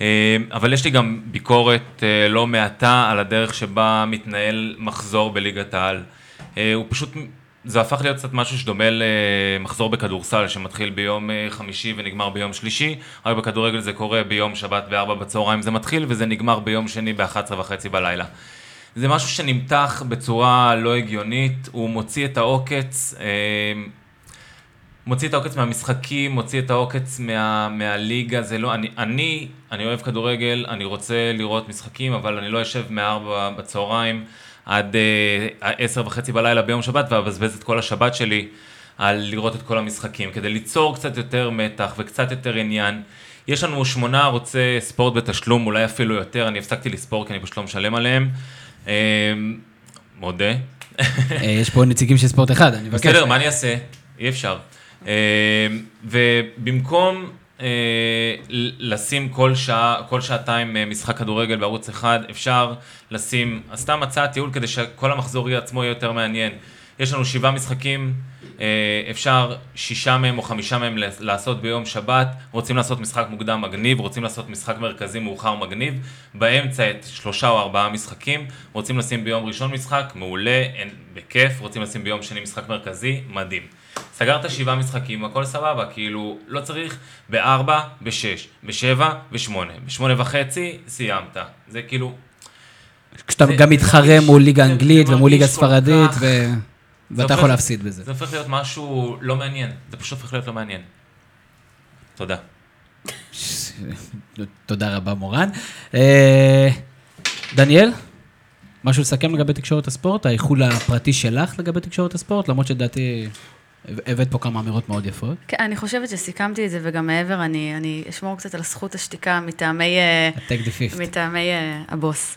Speaker 2: אה, אבל יש לי גם ביקורת אה, לא מעטה על הדרך שבה מתנהל מחזור בליגת העל. אה, הוא פשוט, זה הפך להיות קצת משהו שדומה למחזור בכדורסל, שמתחיל ביום אה, חמישי ונגמר ביום שלישי, רק בכדורגל זה קורה ביום שבת ב-4 בצהריים זה מתחיל, וזה נגמר ביום שני ב-11 וחצי בלילה. זה משהו שנמתח בצורה לא הגיונית, הוא מוציא את העוקץ, אה, מוציא את העוקץ מהמשחקים, מוציא את העוקץ מה, מהליגה, זה לא, אני, אני, אני אוהב כדורגל, אני רוצה לראות משחקים, אבל אני לא אשב מארבע בצהריים עד אה, עשר וחצי בלילה ביום שבת ואבזבז את כל השבת שלי על לראות את כל המשחקים, כדי ליצור קצת יותר מתח וקצת יותר עניין. יש לנו שמונה ערוצי ספורט בתשלום, אולי אפילו יותר, אני הפסקתי לספור כי אני פשוט לא משלם עליהם. אה, מודה.
Speaker 1: אה, יש פה נציגים של ספורט אחד, אני מבקש.
Speaker 2: בסדר, מה אני אעשה? אי אפשר. אה, ובמקום אה, לשים כל שעה, כל שעתיים אה, משחק כדורגל בערוץ אחד, אפשר לשים, סתם הצעת ייעול כדי שכל המחזור עצמו יהיה יותר מעניין. יש לנו שבעה משחקים, אפשר שישה מהם או חמישה מהם לעשות ביום שבת, רוצים לעשות משחק מוקדם מגניב, רוצים לעשות משחק מרכזי מאוחר מגניב, באמצע את שלושה או ארבעה משחקים, רוצים לשים ביום ראשון משחק, מעולה, אין, בכיף, רוצים לשים ביום שני משחק מרכזי, מדהים. סגרת שבעה משחקים, הכל סבבה, כאילו, לא צריך. בארבע, בשש, בשבע, בשמונה, בשמונה וחצי, סיימת. זה כאילו,
Speaker 1: כשאתה
Speaker 2: זה-
Speaker 1: גם מתחרה מול ליגה אנגלית ומול ליגה ספרדית, ו- ואתה יכול להפסיד בזה.
Speaker 2: זה הופך להיות משהו לא מעניין, זה פשוט הופך להיות לא מעניין. תודה.
Speaker 1: תודה רבה, מורן. אה, דניאל, משהו לסכם לגבי תקשורת הספורט? האיחול הפרטי שלך לגבי תקשורת הספורט? למרות שלדעתי... הבאת פה כמה אמירות מאוד יפות.
Speaker 5: כן, אני חושבת שסיכמתי את זה, וגם מעבר, אני, אני אשמור קצת על זכות השתיקה מטעמי,
Speaker 1: take the fifth.
Speaker 5: מטעמי אה, הבוס.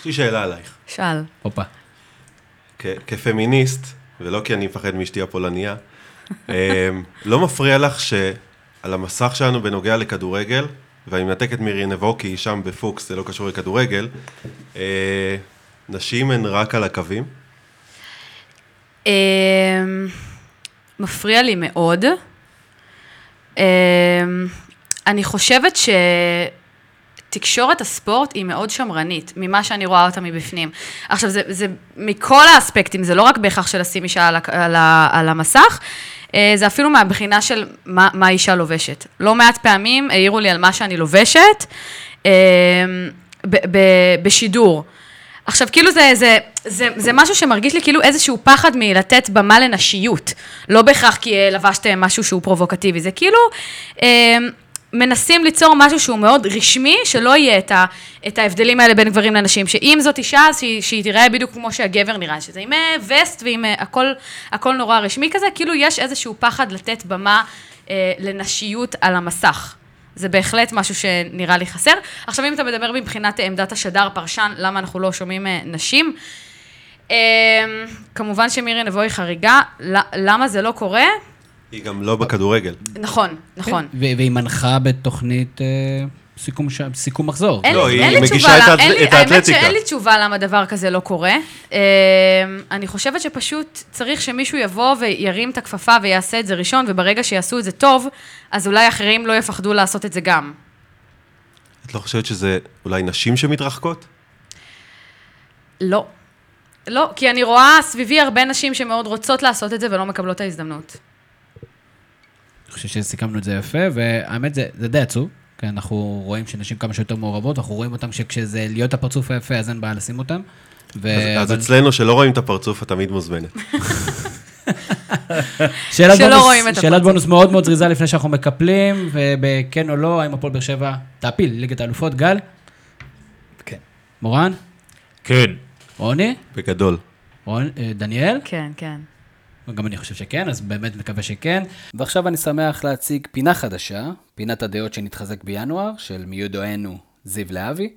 Speaker 4: יש לי שאלה עלייך.
Speaker 5: שאל.
Speaker 1: הופה.
Speaker 4: כפמיניסט, ולא כי אני מפחד מאשתי הפולניה, אמ, לא מפריע לך שעל המסך שלנו בנוגע לכדורגל, ואני מנתק את מירי נבו כי היא שם בפוקס, זה לא קשור לכדורגל, אה, נשים הן רק על הקווים?
Speaker 5: אמ, מפריע לי מאוד. אמ, אני חושבת שתקשורת הספורט היא מאוד שמרנית, ממה שאני רואה אותה מבפנים. עכשיו, זה, זה מכל האספקטים, זה לא רק בהכרח של לשים אישה על, על, על המסך, אה, זה אפילו מהבחינה של מה, מה אישה לובשת. לא מעט פעמים העירו לי על מה שאני לובשת אמ, ב- ב- בשידור. עכשיו, כאילו זה, זה, זה, זה משהו שמרגיש לי כאילו איזשהו פחד מלתת במה לנשיות. לא בהכרח כי אה, לבשתם משהו שהוא פרובוקטיבי, זה כאילו אה, מנסים ליצור משהו שהוא מאוד רשמי, שלא יהיה את, ה, את ההבדלים האלה בין גברים לנשים. שאם זאת אישה, אז שהיא, שהיא תיראה בדיוק כמו שהגבר נראה, שזה עם אה, וסט ועם אה, הכל, הכל נורא רשמי כזה, כאילו יש איזשהו פחד לתת במה אה, לנשיות על המסך. זה בהחלט משהו שנראה לי חסר. עכשיו, אם אתה מדבר מבחינת עמדת השדר, פרשן, למה אנחנו לא שומעים אה, נשים? אה, כמובן שמירי נבו היא חריגה, למה זה לא קורה?
Speaker 4: היא גם לא בכדורגל.
Speaker 5: נכון, נכון.
Speaker 1: והיא מנחה בתוכנית אה, סיכום ש- סיכום מחזור.
Speaker 5: אין,
Speaker 4: לא, היא
Speaker 5: אין לי
Speaker 4: מגישה את
Speaker 5: לי-
Speaker 4: את
Speaker 5: האמת
Speaker 4: האתלטיקה.
Speaker 5: שאין לי תשובה למה דבר כזה לא קורה. אה, אני חושבת שפשוט צריך שמישהו יבוא וירים את הכפפה ויעשה את זה ראשון, וברגע שיעשו את זה טוב, אז אולי אחרים לא יפחדו לעשות את זה גם.
Speaker 4: את לא חושבת שזה אולי נשים שמתרחקות?
Speaker 5: לא. לא, כי אני רואה סביבי הרבה נשים שמאוד רוצות לעשות את זה ולא מקבלות את ההזדמנות.
Speaker 1: אני חושב שסיכמנו את זה יפה, והאמת זה, זה די עצוב, כי אנחנו רואים שנשים כמה שיותר מעורבות, אנחנו רואים אותם שכשזה להיות הפרצוף היפה, אז אין בעיה לשים אותם. ו...
Speaker 4: אז, אז
Speaker 1: אבל-
Speaker 4: אצלנו, שלא רואים את הפרצוף, את תמיד מוזמנת.
Speaker 1: שאלת
Speaker 5: שלא
Speaker 1: בונוס,
Speaker 5: רואים את
Speaker 1: שאלת. בונוס מאוד מאוד זריזה לפני שאנחנו מקפלים, ובכן או לא, האם הפועל באר שבע תעפיל ליגת האלופות, גל?
Speaker 3: כן.
Speaker 1: מורן?
Speaker 2: כן.
Speaker 1: רוני?
Speaker 4: בגדול.
Speaker 1: רון, אה, דניאל?
Speaker 5: כן, כן.
Speaker 1: גם אני חושב שכן, אז באמת מקווה שכן. ועכשיו אני שמח להציג פינה חדשה, פינת הדעות שנתחזק בינואר, של מיודענו זיו להבי,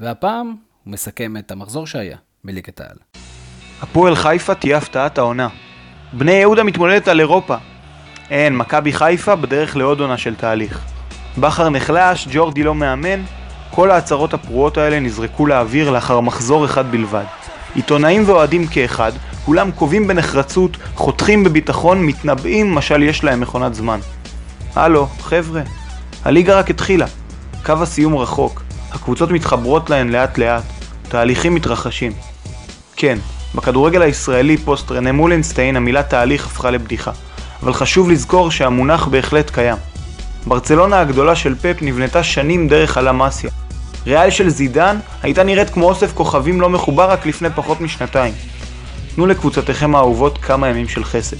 Speaker 1: והפעם הוא מסכם את המחזור שהיה בליגת העל.
Speaker 6: הפועל חיפה תהיה הפתעת העונה. בני יהודה מתמודדת על אירופה. אין, מכבי חיפה בדרך לעוד עונה של תהליך. בכר נחלש, ג'ורדי לא מאמן, כל ההצהרות הפרועות האלה נזרקו לאוויר לאחר מחזור אחד בלבד. עיתונאים ואוהדים כאחד, כולם קובעים בנחרצות, חותכים בביטחון, מתנבאים משל יש להם מכונת זמן. הלו, חבר'ה, הליגה רק התחילה. קו הסיום רחוק, הקבוצות מתחברות להן לאט לאט, תהליכים מתרחשים. כן, בכדורגל הישראלי פוסט רנה מולנסטיין המילה תהליך הפכה לבדיחה, אבל חשוב לזכור שהמונח בהחלט קיים. ברצלונה הגדולה של פפ נבנתה שנים דרך הלמאסיה. ריאל של זידן הייתה נראית כמו אוסף כוכבים לא מחובר רק לפני פחות משנתיים. תנו לקבוצותיכם האהובות כמה ימים של חסד.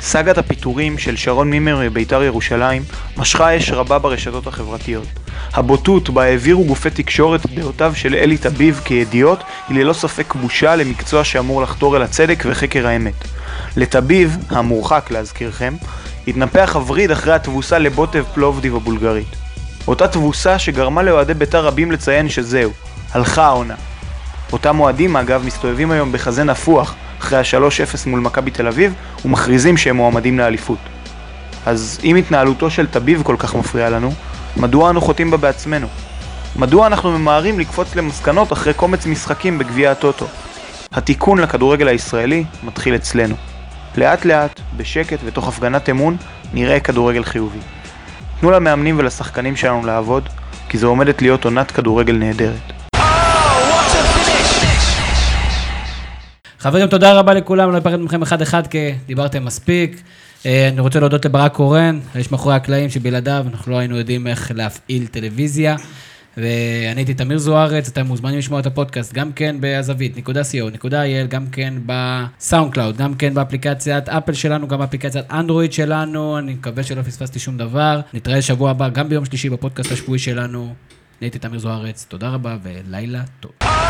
Speaker 6: סאגת הפיטורים של שרון מימר מבית"ר ירושלים משכה אש רבה ברשתות החברתיות. הבוטות בה העבירו גופי תקשורת דעותיו של אלי טביב כידיעות היא ללא ספק בושה למקצוע שאמור לחתור אל הצדק וחקר האמת. לטביב, המורחק להזכירכם, התנפח הווריד אחרי התבוסה לבוטב פלובדיב הבולגרית. אותה תבוסה שגרמה לאוהדי בית"ר רבים לציין שזהו, הלכה העונה. אותם אוהדים אגב מסתובבים היום בחזה נפוח אחרי ה-3-0 מול מכבי תל אביב ומכריזים שהם מועמדים לאליפות. אז אם התנהלותו של טביב כל כך מפריעה לנו, מדוע אנו חוטאים בה בעצמנו? מדוע אנחנו ממהרים לקפוץ למסקנות אחרי קומץ משחקים בגביע הטוטו? התיקון לכדורגל הישראלי מתחיל אצלנו. לאט לאט, בשקט ותוך הפגנת אמון, נראה כדורגל חיובי. תנו למאמנים ולשחקנים שלנו לעבוד, כי זו עומדת להיות עונת כדורגל נהדרת.
Speaker 1: חברים, תודה רבה לכולם, לא אפרד מכם אחד-אחד כי דיברתם מספיק. אה, אני רוצה להודות לברק קורן, האיש מאחורי הקלעים שבלעדיו אנחנו לא היינו יודעים איך להפעיל טלוויזיה. ואני הייתי תמיר זוארץ, אתם מוזמנים לשמוע את הפודקאסט גם כן בזווית, נקודה co נקודה il, גם כן בסאונד קלאוד, גם כן באפליקציית אפל שלנו, גם באפליקציית אנדרואיד שלנו, אני מקווה שלא פספסתי שום דבר. נתראה שבוע הבא, גם ביום שלישי בפודקאסט השבועי שלנו. אני הייתי תמיר זוארץ, תודה רבה ולילה טוב.